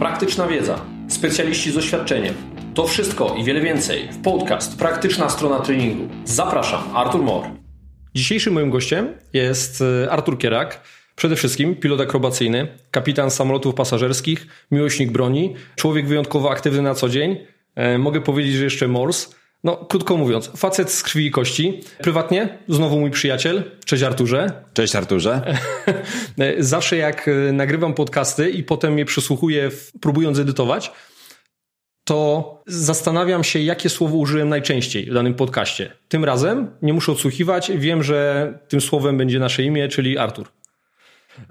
praktyczna wiedza, specjaliści z doświadczeniem. To wszystko i wiele więcej w podcast Praktyczna strona treningu. Zapraszam, Artur Mor. Dzisiejszym moim gościem jest e, Artur Kierak. Przede wszystkim pilot akrobacyjny, kapitan samolotów pasażerskich, miłośnik broni, człowiek wyjątkowo aktywny na co dzień. E, mogę powiedzieć, że jeszcze mors. No, krótko mówiąc, facet z krwi i kości. Prywatnie, znowu mój przyjaciel. Cześć Arturze. Cześć Arturze. Zawsze jak e, nagrywam podcasty i potem je przesłuchuję, próbując edytować, to zastanawiam się, jakie słowo użyłem najczęściej w danym podcaście. Tym razem nie muszę odsłuchiwać, wiem, że tym słowem będzie nasze imię, czyli Artur.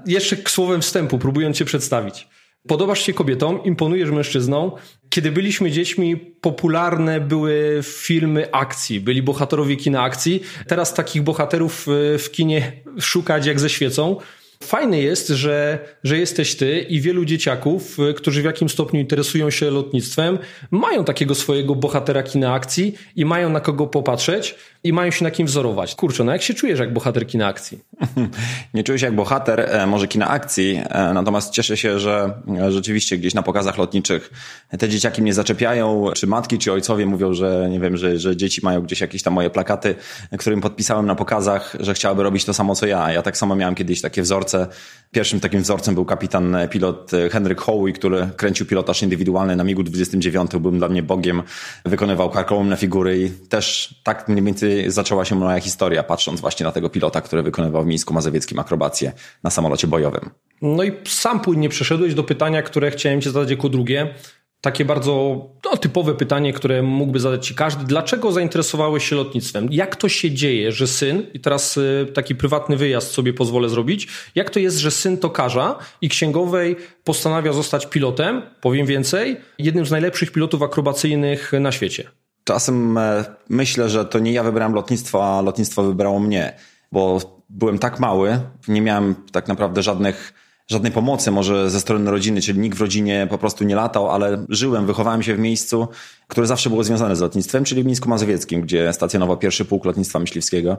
Jeszcze słowem wstępu, próbując cię przedstawić. Podobasz się kobietom, imponujesz mężczyzną. Kiedy byliśmy dziećmi, popularne były filmy akcji, byli bohaterowie kina akcji. Teraz takich bohaterów e, w kinie szukać jak ze świecą. Fajne jest, że, że jesteś ty i wielu dzieciaków, y, którzy w jakim stopniu interesują się lotnictwem, mają takiego swojego bohatera kina akcji i mają na kogo popatrzeć i mają się na kim wzorować. Kurczę, no jak się czujesz jak bohater kina akcji? Nie czuję się jak bohater e, może kina akcji, e, natomiast cieszę się, że e, rzeczywiście gdzieś na pokazach lotniczych te dzieciaki mnie zaczepiają, czy matki, czy ojcowie mówią, że nie wiem, że, że dzieci mają gdzieś jakieś tam moje plakaty, którym podpisałem na pokazach, że chciałyby robić to samo co ja. Ja tak samo miałem kiedyś takie wzorce. Pierwszym takim wzorcem był kapitan pilot Henryk Howie, który kręcił pilotaż indywidualny na MiG-29. Był dla mnie bogiem, wykonywał karkołomne figury i też tak mniej więcej zaczęła się moja historia, patrząc właśnie na tego pilota, który wykonywał w Mińsku Mazowieckim akrobację na samolocie bojowym. No i sam płynnie przeszedłeś do pytania, które chciałem cię zadać jako drugie. Takie bardzo no, typowe pytanie, które mógłby zadać ci każdy. Dlaczego zainteresowałeś się lotnictwem? Jak to się dzieje, że syn, i teraz y, taki prywatny wyjazd sobie pozwolę zrobić, jak to jest, że syn tokarza i księgowej postanawia zostać pilotem, powiem więcej, jednym z najlepszych pilotów akrobacyjnych na świecie? Czasem e, myślę, że to nie ja wybrałem lotnictwo, a lotnictwo wybrało mnie, bo byłem tak mały, nie miałem tak naprawdę żadnych żadnej pomocy może ze strony rodziny, czyli nikt w rodzinie po prostu nie latał, ale żyłem, wychowałem się w miejscu, które zawsze było związane z lotnictwem, czyli w Mińsku Mazowieckim, gdzie stacjonował pierwszy pułk lotnictwa myśliwskiego.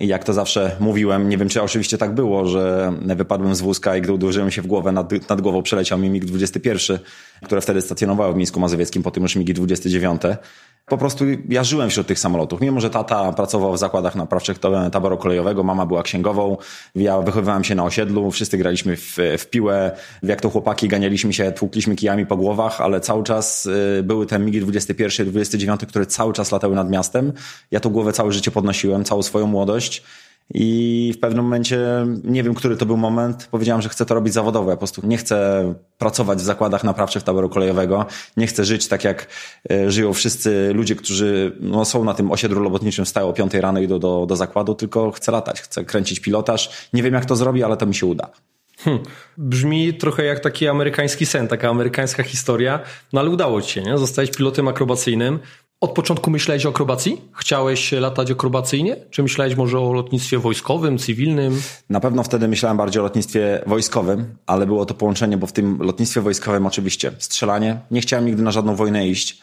I jak to zawsze mówiłem, nie wiem czy oczywiście tak było, że wypadłem z wózka i gdy uderzyłem się w głowę, nad, nad głową przeleciał mi MiG-21, które wtedy stacjonowało w Mińsku Mazowieckim, po tym już MiG-29 po prostu ja żyłem wśród tych samolotów. Mimo, że tata pracował w zakładach naprawczych taboru kolejowego, mama była księgową, ja wychowywałem się na osiedlu, wszyscy graliśmy w, w piłę, jak to chłopaki ganialiśmy się, tłukliśmy kijami po głowach, ale cały czas y, były te MIGI 21, 29, które cały czas latały nad miastem. Ja tą głowę całe życie podnosiłem, całą swoją młodość. I w pewnym momencie, nie wiem, który to był moment, powiedziałem, że chcę to robić zawodowo. Ja po prostu nie chcę pracować w zakładach naprawczych taboru kolejowego. Nie chcę żyć tak, jak e, żyją wszyscy ludzie, którzy no, są na tym osiedlu robotniczym, wstają o 5 rano i idą do, do zakładu, tylko chcę latać, chcę kręcić pilotaż. Nie wiem, jak to zrobię, ale to mi się uda. Hmm. Brzmi trochę jak taki amerykański sen, taka amerykańska historia, no ale udało ci się, nie? Zostałeś pilotem akrobacyjnym. Od początku myślałeś o akrobacji? Chciałeś latać akrobacyjnie? Czy myślałeś może o lotnictwie wojskowym, cywilnym? Na pewno wtedy myślałem bardziej o lotnictwie wojskowym, ale było to połączenie, bo w tym lotnictwie wojskowym oczywiście strzelanie. Nie chciałem nigdy na żadną wojnę iść.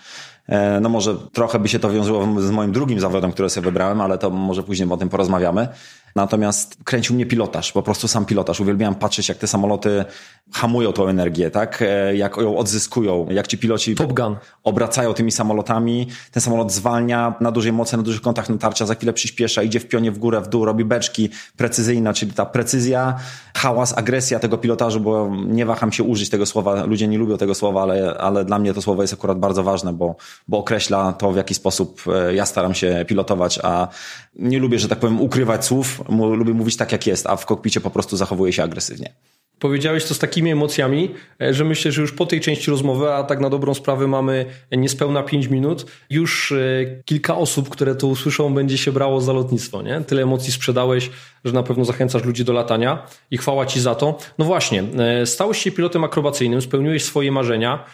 E, no może trochę by się to wiązało z moim drugim zawodem, który sobie wybrałem, ale to może później o tym porozmawiamy. Natomiast kręcił mnie pilotaż, po prostu sam pilotaż. Uwielbiałem patrzeć, jak te samoloty hamują tą energię, tak? E, jak ją odzyskują, jak ci piloci Top Gun. obracają tymi samolotami. Ten samolot zwalnia na dużej mocy, na dużych kątach natarcia, za chwilę przyspiesza, idzie w pionie w górę, w dół, robi beczki precyzyjna, czyli ta precyzja, hałas, agresja tego pilotażu, bo nie waham się użyć tego słowa. Ludzie nie lubią tego słowa, ale, ale dla mnie to słowo jest akurat bardzo ważne, bo, bo określa to, w jaki sposób e, ja staram się pilotować, a nie lubię, że tak powiem, ukrywać słów, lubię mówić tak, jak jest, a w kokpicie po prostu zachowuję się agresywnie. Powiedziałeś to z takimi emocjami, e, że myślę, że już po tej części rozmowy, a tak na dobrą sprawę mamy niespełna 5 minut, już e, kilka osób, które to usłyszą, będzie się brało za lotnictwo. Nie? Tyle emocji sprzedałeś, że na pewno zachęcasz ludzi do latania i chwała Ci za to. No właśnie, e, stałeś się pilotem akrobacyjnym, spełniłeś swoje marzenia.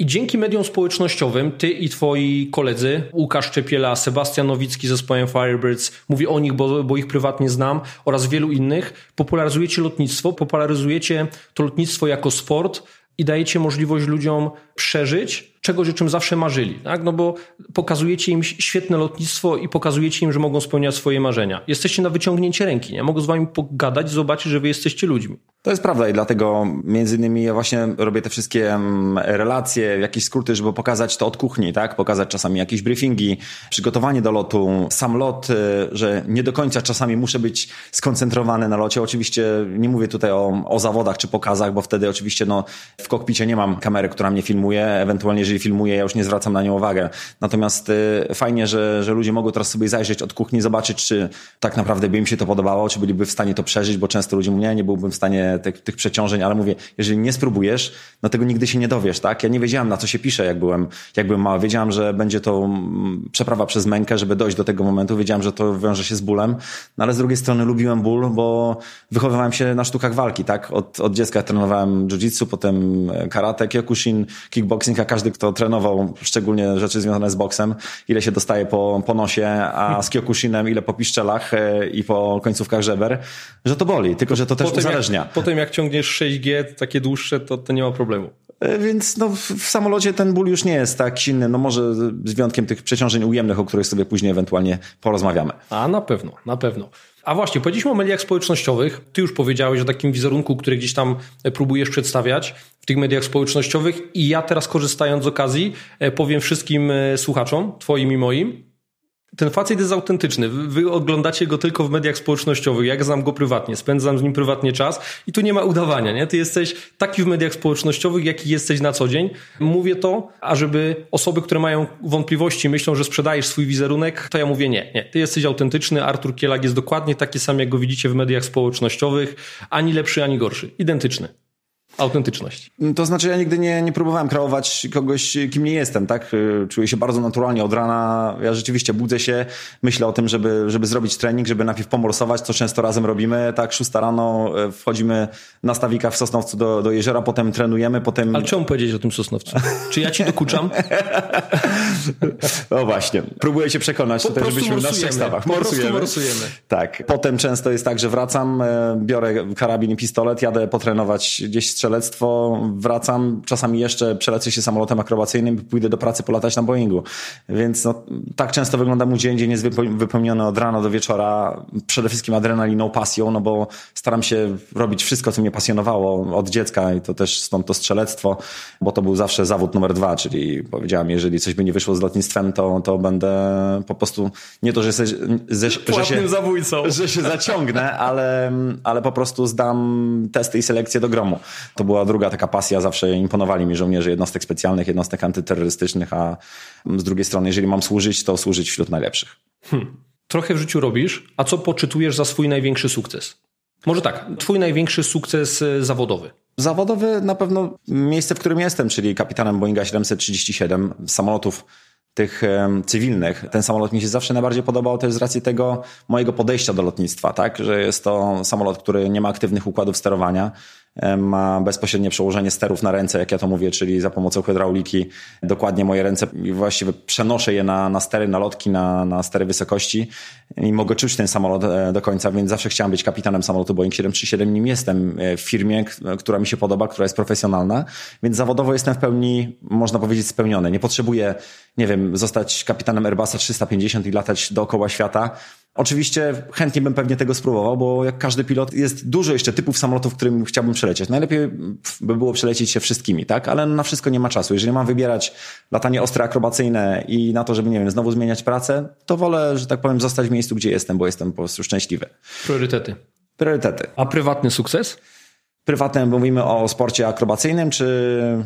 I dzięki mediom społecznościowym ty i twoi koledzy, Łukasz Czepiela, Sebastian Nowicki z zespołem Firebirds, mówię o nich, bo, bo ich prywatnie znam, oraz wielu innych, popularyzujecie lotnictwo, popularyzujecie to lotnictwo jako sport i dajecie możliwość ludziom przeżyć czegoś, o czym zawsze marzyli. Tak? No bo pokazujecie im świetne lotnictwo i pokazujecie im, że mogą spełniać swoje marzenia. Jesteście na wyciągnięcie ręki, nie? Mogą z wami pogadać, zobaczyć, że wy jesteście ludźmi. To jest prawda i dlatego między innymi ja właśnie robię te wszystkie relacje, jakieś skróty, żeby pokazać to od kuchni, tak? Pokazać czasami jakieś briefingi, przygotowanie do lotu, sam lot, y, że nie do końca czasami muszę być skoncentrowany na locie. Oczywiście nie mówię tutaj o, o zawodach czy pokazach, bo wtedy oczywiście no, w kokpicie nie mam kamery, która mnie filmuje. Ewentualnie jeżeli filmuję, ja już nie zwracam na nią uwagę. Natomiast y, fajnie, że, że ludzie mogą teraz sobie zajrzeć od kuchni, zobaczyć, czy tak naprawdę by im się to podobało, czy byliby w stanie to przeżyć, bo często ludzie mówią, nie, nie byłbym w stanie tych, tych przeciążeń, ale mówię, jeżeli nie spróbujesz, no tego nigdy się nie dowiesz, tak? Ja nie wiedziałem, na co się pisze, jak byłem, jak byłem mały. Wiedziałem, że będzie to mm, przeprawa przez mękę, żeby dojść do tego momentu. Wiedziałem, że to wiąże się z bólem, no ale z drugiej strony lubiłem ból, bo wychowywałem się na sztukach walki, tak? Od, od dziecka trenowałem jiu-jitsu, potem karate, kyokushin, kickboxing, a każdy, kto trenował, szczególnie rzeczy związane z boksem, ile się dostaje po, po nosie, a z kyokushinem ile po piszczelach e, i po końcówkach żeber, że to boli, tylko że to też potem uzależnia. Jak, potem jak ciągniesz 6G, takie dłuższe, to, to nie ma problemu. E, więc no, w samolocie ten ból już nie jest tak silny, no może z wyjątkiem tych przeciążeń ujemnych, o których sobie później ewentualnie porozmawiamy. A na pewno, na pewno. A właśnie, powiedzieliśmy o mediach społecznościowych. Ty już powiedziałeś o takim wizerunku, który gdzieś tam e, próbujesz przedstawiać w tych mediach społecznościowych i ja teraz korzystając z okazji e, powiem wszystkim słuchaczom, twoim i moim, ten facet jest autentyczny. Wy oglądacie go tylko w mediach społecznościowych. Jak znam go prywatnie, spędzam z nim prywatnie czas i tu nie ma udawania, nie? Ty jesteś taki w mediach społecznościowych, jaki jesteś na co dzień. Mówię to, ażeby osoby, które mają wątpliwości, myślą, że sprzedajesz swój wizerunek, to ja mówię nie, nie. Ty jesteś autentyczny, Artur Kielak jest dokładnie taki sam, jak go widzicie w mediach społecznościowych, ani lepszy, ani gorszy. Identyczny autentyczność. To znaczy, ja nigdy nie, nie próbowałem kreować kogoś, kim nie jestem, tak? Czuję się bardzo naturalnie od rana. Ja rzeczywiście budzę się, myślę o tym, żeby, żeby zrobić trening, żeby najpierw pomorsować, co często razem robimy. Tak, szósta rano e, wchodzimy na stawika w Sosnowcu do, do jeziora, potem trenujemy, potem... Ale czemu powiedzieć o tym Sosnowcu? Czy ja ci dokuczam? no właśnie. Próbuję się przekonać po tutaj, żebyśmy na trzech stawach. Morsujemy. morsujemy. Tak. Potem często jest tak, że wracam, e, biorę karabin i pistolet, jadę potrenować gdzieś strzelać strzelectwo, wracam, czasami jeszcze przelecę się samolotem akrobacyjnym i pójdę do pracy polatać na Boeingu. Więc no, tak często wygląda mój dzień. Dzień jest wypełniony od rana do wieczora przede wszystkim adrenaliną, pasją, no bo staram się robić wszystko, co mnie pasjonowało od dziecka i to też stąd to strzelectwo, bo to był zawsze zawód numer dwa, czyli powiedziałem, jeżeli coś by nie wyszło z lotnictwem, to, to będę po prostu nie to, że, se, że, że, się, zabójcą. że się zaciągnę, ale, ale po prostu zdam testy i selekcję do gromu to była druga taka pasja, zawsze imponowali mi żołnierze jednostek specjalnych, jednostek antyterrorystycznych, a z drugiej strony, jeżeli mam służyć, to służyć wśród najlepszych. Hmm. Trochę w życiu robisz, a co poczytujesz za swój największy sukces? Może tak, twój największy sukces e, zawodowy. Zawodowy na pewno miejsce, w którym jestem, czyli kapitanem Boeinga 737 samolotów tych cywilnych. Ten samolot mi się zawsze najbardziej podobał też z racji tego mojego podejścia do lotnictwa, tak, że jest to samolot, który nie ma aktywnych układów sterowania, ma bezpośrednie przełożenie sterów na ręce, jak ja to mówię, czyli za pomocą hydrauliki dokładnie moje ręce i właściwie przenoszę je na, na stery, na lotki, na, na stery wysokości i mogę czuć ten samolot e, do końca, więc zawsze chciałem być kapitanem samolotu Boeing 737, nim jestem e, w firmie, która mi się podoba, która jest profesjonalna, więc zawodowo jestem w pełni, można powiedzieć, spełniony. Nie potrzebuję, nie wiem, zostać kapitanem Airbusa 350 i latać dookoła świata, Oczywiście chętnie bym pewnie tego spróbował, bo jak każdy pilot jest dużo jeszcze typów samolotów, którym chciałbym przelecieć. Najlepiej by było przelecieć się wszystkimi, tak? Ale na wszystko nie ma czasu. Jeżeli mam wybierać latanie ostre akrobacyjne i na to, żeby, nie wiem, znowu zmieniać pracę, to wolę, że tak powiem, zostać w miejscu, gdzie jestem, bo jestem po prostu szczęśliwy. Priorytety. Priorytety. A prywatny sukces? Prywatnie mówimy o sporcie akrobacyjnym, czy...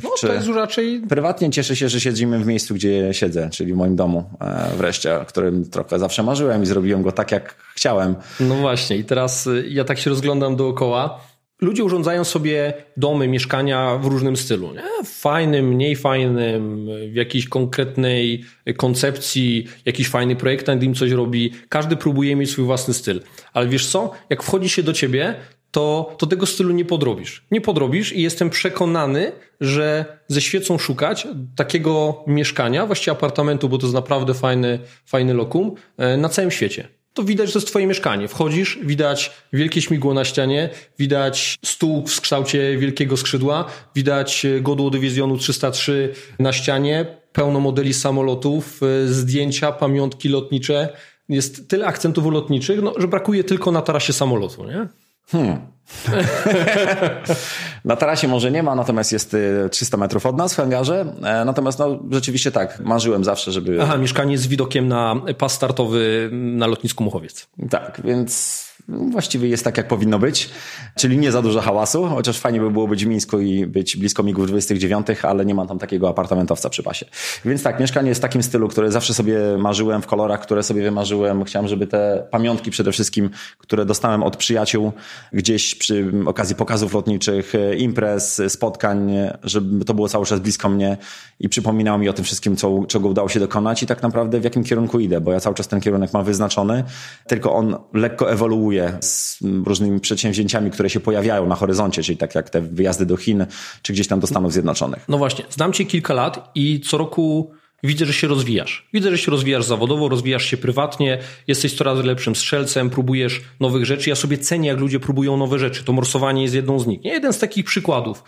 No, czy... to jest raczej... Prywatnie cieszę się, że siedzimy w miejscu, gdzie siedzę, czyli w moim domu e, wreszcie, o którym trochę zawsze marzyłem i zrobiłem go tak, jak chciałem. No właśnie i teraz y, ja tak się rozglądam dookoła. Ludzie urządzają sobie domy, mieszkania w różnym stylu. Nie? Fajnym, mniej fajnym, w jakiejś konkretnej koncepcji, jakiś fajny projektant im coś robi. Każdy próbuje mieć swój własny styl. Ale wiesz co? Jak wchodzi się do ciebie, to, to tego stylu nie podrobisz. Nie podrobisz i jestem przekonany, że ze świecą szukać takiego mieszkania, właściwie apartamentu, bo to jest naprawdę fajny, fajny lokum, e, na całym świecie. To widać, że to jest twoje mieszkanie. Wchodzisz, widać wielkie śmigło na ścianie, widać stół w kształcie wielkiego skrzydła, widać godło dywizjonu 303 na ścianie, pełno modeli samolotów, e, zdjęcia, pamiątki lotnicze. Jest tyle akcentów lotniczych, no, że brakuje tylko na tarasie samolotu, nie? Hmm. na tarasie może nie ma, natomiast jest 300 y, metrów od nas w hangarze. E, natomiast no, rzeczywiście tak, marzyłem zawsze, żeby... Aha, mieszkanie z widokiem na pas startowy na lotnisku Muchowiec. Tak, więc właściwie jest tak, jak powinno być, czyli nie za dużo hałasu, chociaż fajnie by było być w Mińsku i być blisko MIG-ów 29, ale nie mam tam takiego apartamentowca przy pasie. Więc tak, mieszkanie jest w takim stylu, które zawsze sobie marzyłem, w kolorach, które sobie wymarzyłem. Chciałem, żeby te pamiątki przede wszystkim, które dostałem od przyjaciół gdzieś przy okazji pokazów lotniczych, imprez, spotkań, żeby to było cały czas blisko mnie i przypominało mi o tym wszystkim, co, czego udało się dokonać i tak naprawdę w jakim kierunku idę, bo ja cały czas ten kierunek mam wyznaczony, tylko on lekko ewoluuje z różnymi przedsięwzięciami, które się pojawiają na horyzoncie, czyli tak jak te wyjazdy do Chin, czy gdzieś tam do Stanów Zjednoczonych. No właśnie, znam cię kilka lat i co roku widzę, że się rozwijasz. Widzę, że się rozwijasz zawodowo, rozwijasz się prywatnie, jesteś coraz lepszym strzelcem, próbujesz nowych rzeczy. Ja sobie cenię, jak ludzie próbują nowe rzeczy. To morsowanie jest jedną z nich. Nie jeden z takich przykładów.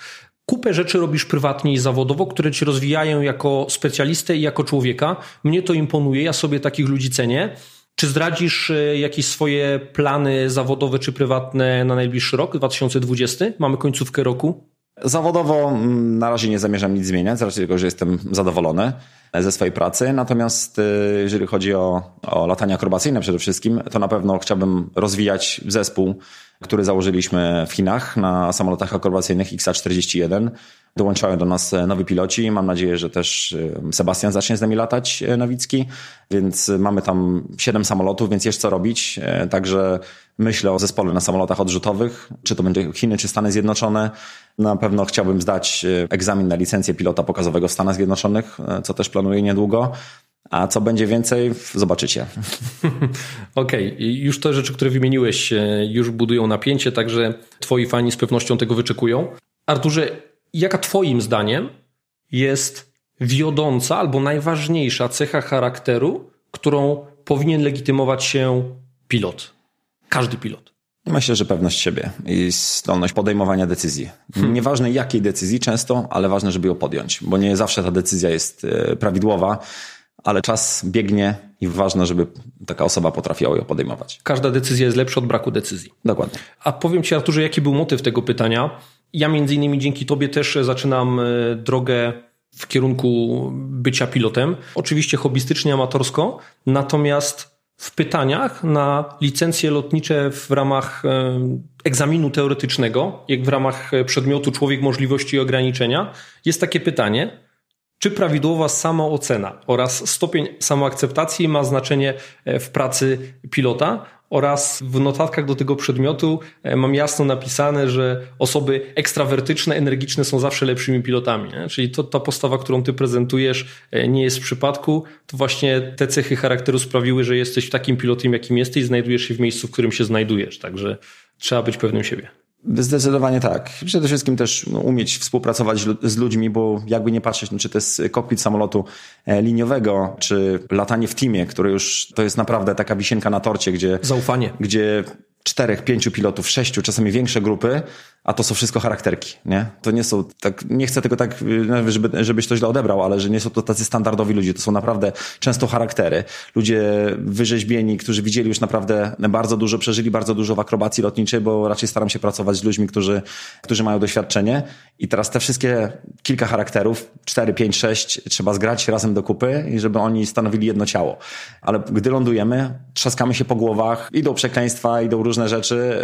Kupę rzeczy robisz prywatnie i zawodowo, które ci rozwijają jako specjalistę i jako człowieka. Mnie to imponuje, ja sobie takich ludzi cenię. Czy zdradzisz e, jakieś swoje plany zawodowe czy prywatne na najbliższy rok, 2020? Mamy końcówkę roku. Zawodowo mm, na razie nie zamierzam nic zmieniać, racji tego, że jestem zadowolony ze swojej pracy. Natomiast e, jeżeli chodzi o, o latanie akrobacyjne przede wszystkim, to na pewno chciałbym rozwijać zespół, który założyliśmy w Chinach na samolotach akrobacyjnych XA-41. Dołączają do nas nowi piloci. Mam nadzieję, że też e, Sebastian zacznie z nami latać, e, Nowicki. Więc mamy tam siedem samolotów, więc jest co robić. Także myślę o zespole na samolotach odrzutowych, czy to będzie Chiny, czy Stany Zjednoczone. Na pewno chciałbym zdać egzamin na licencję pilota pokazowego w Stanach Zjednoczonych, co też planuję niedługo. A co będzie więcej, zobaczycie. Okej, okay. już te rzeczy, które wymieniłeś, e, już budują napięcie, także twoi fani z pewnością tego wyczekują. Arturze, jaka twoim zdaniem jest wiodąca albo najważniejsza cecha charakteru, którą powinien legitymować się pilot? Każdy pilot. Myślę, że pewność siebie i zdolność podejmowania decyzji. Hmm. Nieważne jakiej decyzji często, ale ważne, żeby ją podjąć, bo nie zawsze ta decyzja jest e, prawidłowa, ale czas biegnie i ważne, żeby taka osoba potrafiła ją podejmować. Każda decyzja jest lepsza od braku decyzji. Dokładnie. A powiem Ci, Arturze, jaki był motyw tego pytania? Ja między innymi dzięki Tobie też zaczynam e, drogę w kierunku bycia pilotem. Oczywiście hobbystycznie, amatorsko, natomiast w pytaniach na licencje lotnicze w ramach e, egzaminu teoretycznego, jak w ramach e, przedmiotu człowiek możliwości i ograniczenia, jest takie pytanie, czy prawidłowa samoocena oraz stopień samoakceptacji ma znaczenie e, w pracy pilota? oraz w notatkach do tego przedmiotu e, mam jasno napisane, że osoby ekstrawertyczne, energiczne są zawsze lepszymi pilotami. Nie? Czyli to, ta postawa, którą ty prezentujesz, e, nie jest w przypadku. To właśnie te cechy charakteru sprawiły, że jesteś takim pilotem, jakim jesteś, znajdujesz się w miejscu, w którym się znajdujesz. Także trzeba być pewnym siebie. Zdecydowanie tak. Przede wszystkim też no, umieć współpracować z ludźmi, bo jakby nie patrzeć, no, czy to jest kokpit samolotu e, liniowego, czy latanie w teamie, które już to jest naprawdę taka wisienka na torcie, gdzie. Zaufanie. Gdzie czterech, pięciu pilotów, sześciu, czasami większe grupy, a to są wszystko charakterki, nie? To nie są tak, nie chcę tego tak, żeby, żebyś to źle odebrał, ale że nie są to tacy standardowi ludzie, to są naprawdę często charaktery. Ludzie wyrzeźbieni, którzy widzieli już naprawdę bardzo dużo, przeżyli bardzo dużo w akrobacji lotniczej, bo raczej staram się pracować z ludźmi, którzy, którzy mają doświadczenie i teraz te wszystkie kilka charakterów, cztery, pięć, sześć, trzeba zgrać razem do kupy i żeby oni stanowili jedno ciało. Ale gdy lądujemy, trzaskamy się po głowach, idą przekleństwa, idą różne rzeczy,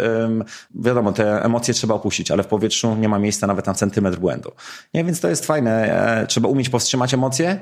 wiadomo, te emocje trzeba opuścić ale w powietrzu nie ma miejsca nawet na centymetr błędu. Nie, więc to jest fajne. E, trzeba umieć powstrzymać emocje,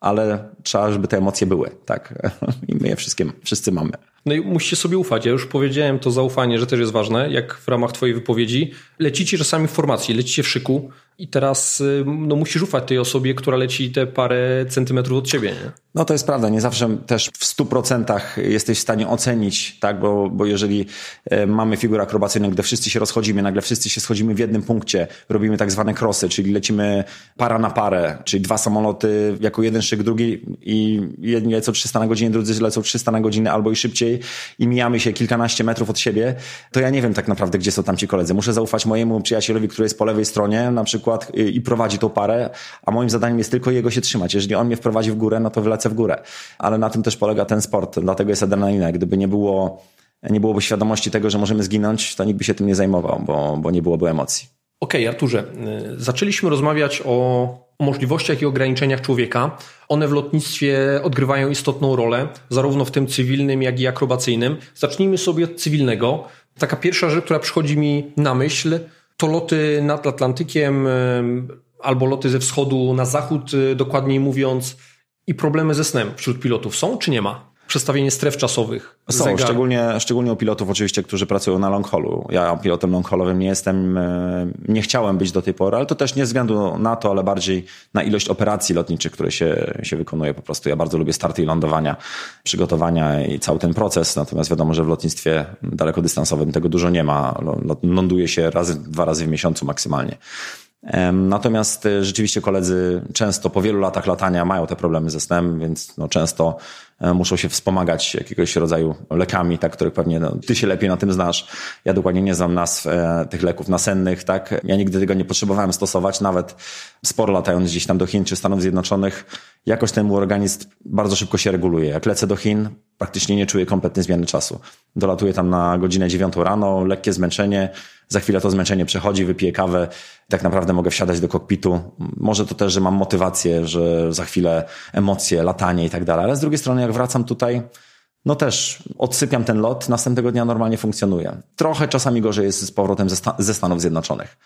ale trzeba, żeby te emocje były, tak? I my je wszystkie, wszyscy mamy. No i musicie sobie ufać. Ja już powiedziałem to zaufanie, że też jest ważne, jak w ramach twojej wypowiedzi. Lecicie czasami w formacji, lecicie w szyku, i teraz y, no, musisz ufać tej osobie, która leci te parę centymetrów od ciebie. Nie? No to jest prawda. Nie zawsze też w stu procentach jesteś w stanie ocenić, tak? Bo, bo jeżeli e, mamy figurę akrobacyjną, gdzie wszyscy się rozchodzimy, nagle wszyscy się schodzimy w jednym punkcie, robimy tak zwane krosy, czyli lecimy para na parę, czyli dwa samoloty jako jeden szyk, drugi i jedni lecą 300 na godzinę, drudzy lecą 300 na godzinę albo i szybciej i mijamy się kilkanaście metrów od siebie, to ja nie wiem tak naprawdę, gdzie są tam ci koledzy. Muszę zaufać mojemu przyjacielowi, który jest po lewej stronie, na przykład przykład y, i prowadzi tą parę, a moim zadaniem jest tylko jego się trzymać. Jeżeli on mnie wprowadzi w górę, no to wylecę w górę. Ale na tym też polega ten sport, dlatego jest adrenalina. Gdyby nie było nie byłoby świadomości tego, że możemy zginąć, to nikt by się tym nie zajmował, bo, bo nie byłoby emocji. Okej, okay, Arturze, y, zaczęliśmy rozmawiać o możliwościach i ograniczeniach człowieka. One w lotnictwie odgrywają istotną rolę, zarówno w tym cywilnym, jak i akrobacyjnym. Zacznijmy sobie od cywilnego. Taka pierwsza rzecz, która przychodzi mi na myśl, to loty nad Atlantykiem albo loty ze wschodu na zachód, y, dokładniej mówiąc, i problemy ze snem wśród pilotów są, czy nie ma? Przestawienie stref czasowych. Są, szczególnie, szczególnie u pilotów oczywiście, którzy pracują na long haulu. Ja pilotem long haulowym nie jestem, e, nie chciałem być do tej pory, ale to też nie ze względu na to, ale bardziej na ilość operacji lotniczych, które się, się wykonuje po prostu. Ja bardzo lubię starty i lądowania, przygotowania i cały ten proces, natomiast wiadomo, że w lotnictwie dalekodystansowym tego dużo nie ma. Ląduje się razy, dwa razy w miesiącu maksymalnie. Natomiast e, rzeczywiście koledzy często po wielu latach latania mają te problemy ze snem, więc no często muszą się wspomagać jakiegoś rodzaju lekami, tak, których pewnie no, ty się lepiej na tym znasz. Ja dokładnie nie znam nazw e, tych leków nasennych, tak. Ja nigdy tego nie potrzebowałem stosować, nawet sporo latając gdzieś tam do Chin czy Stanów Zjednoczonych, jakoś ten mój organizm bardzo szybko się reguluje. Jak lecę do Chin, praktycznie nie czuję kompletnie zmiany czasu. Dolatuję tam na godzinę dziewiątą rano, lekkie zmęczenie, za chwilę to zmęczenie przechodzi, wypiję kawę, tak naprawdę mogę wsiadać do kokpitu. Może to też, że mam motywację, że za chwilę emocje, latanie i tak dalej, ale z drugiej strony jak wracam tutaj, no też odsypiam ten lot, następnego dnia normalnie funkcjonuje. Trochę czasami gorzej jest z powrotem ze, ze, Stanów Zjednoczonych.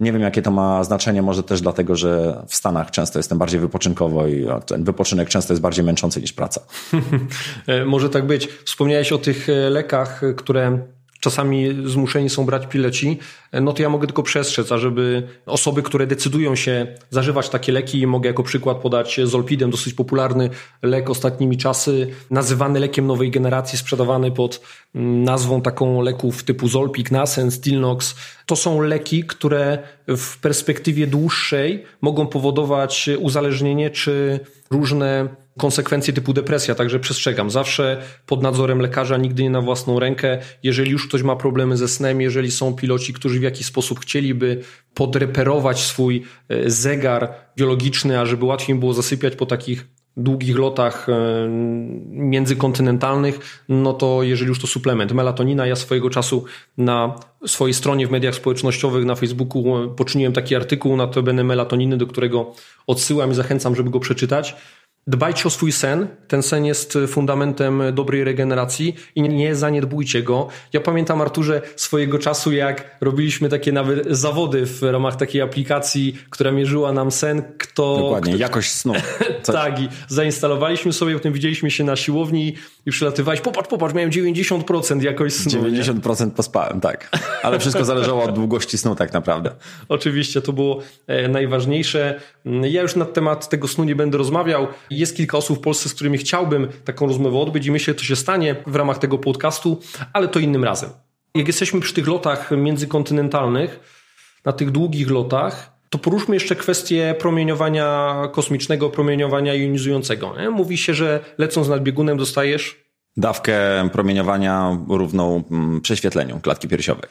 Nie wiem, jakie to ma znaczenie, może też dlatego, że w Stanach często jestem bardziej wypoczynkowo i ten wypoczynek często jest bardziej męczący niż praca. może tak być. Wspomniałeś o tych e, lekach, które czasami zmuszeni są brać pileci, no to ja mogę tylko przestrzec, ażeby osoby, które decydują się zażywać takie leki, mogę jako przykład podać Zolpidem, dosyć popularny lek ostatnimi czasy, nazywany lekiem nowej generacji, sprzedawany pod mm, nazwą taką leków typu Zolpik, Nasen, Stilnox. To są leki, które w perspektywie dłuższej mogą powodować uzależnienie czy różne konsekwencje typu depresja, także przestrzegam. Zawsze pod nadzorem lekarza, nigdy nie na własną rękę. Jeżeli już ktoś ma problemy ze snem, jeżeli są piloci, którzy w jakiś sposób chcieliby podreperować swój e, zegar biologiczny, ażeby łatwiej było zasypiać po takich długich lotach e, międzykontynentalnych, no to jeżeli już to suplement, melatonina, ja swojego czasu na swojej stronie w mediach społecznościowych, na Facebooku e, poczyniłem taki artykuł na temat melatoniny, do którego odsyłam i zachęcam, żeby go przeczytać. Dbajcie o swój sen. Ten sen jest fundamentem dobrej regeneracji i nie zaniedbujcie go. Ja pamiętam, Arturze, swojego czasu, jak robiliśmy takie nawet zawody w ramach takiej aplikacji, która mierzyła nam sen, kto. Dokładnie, kto... jakość snu. tak, i zainstalowaliśmy sobie, potem widzieliśmy się na siłowni i przylatywałeś, popatrz, popatrz, miałem 90% jakość snu. 90% nie? pospałem, tak. Ale wszystko zależało od długości snu, tak naprawdę. Oczywiście, to było e, najważniejsze. Ja już na temat tego snu nie będę rozmawiał. Jest kilka osób w Polsce, z którymi chciałbym taką rozmowę odbyć i myślę, że to się stanie w ramach tego podcastu, ale to innym razem. Jak jesteśmy przy tych lotach międzykontynentalnych, na tych długich lotach, to poruszmy jeszcze kwestię promieniowania kosmicznego, promieniowania jonizującego. Nie? Mówi się, że lecąc nad biegunem dostajesz dawkę promieniowania równą mm, prześwietleniu klatki piersiowej.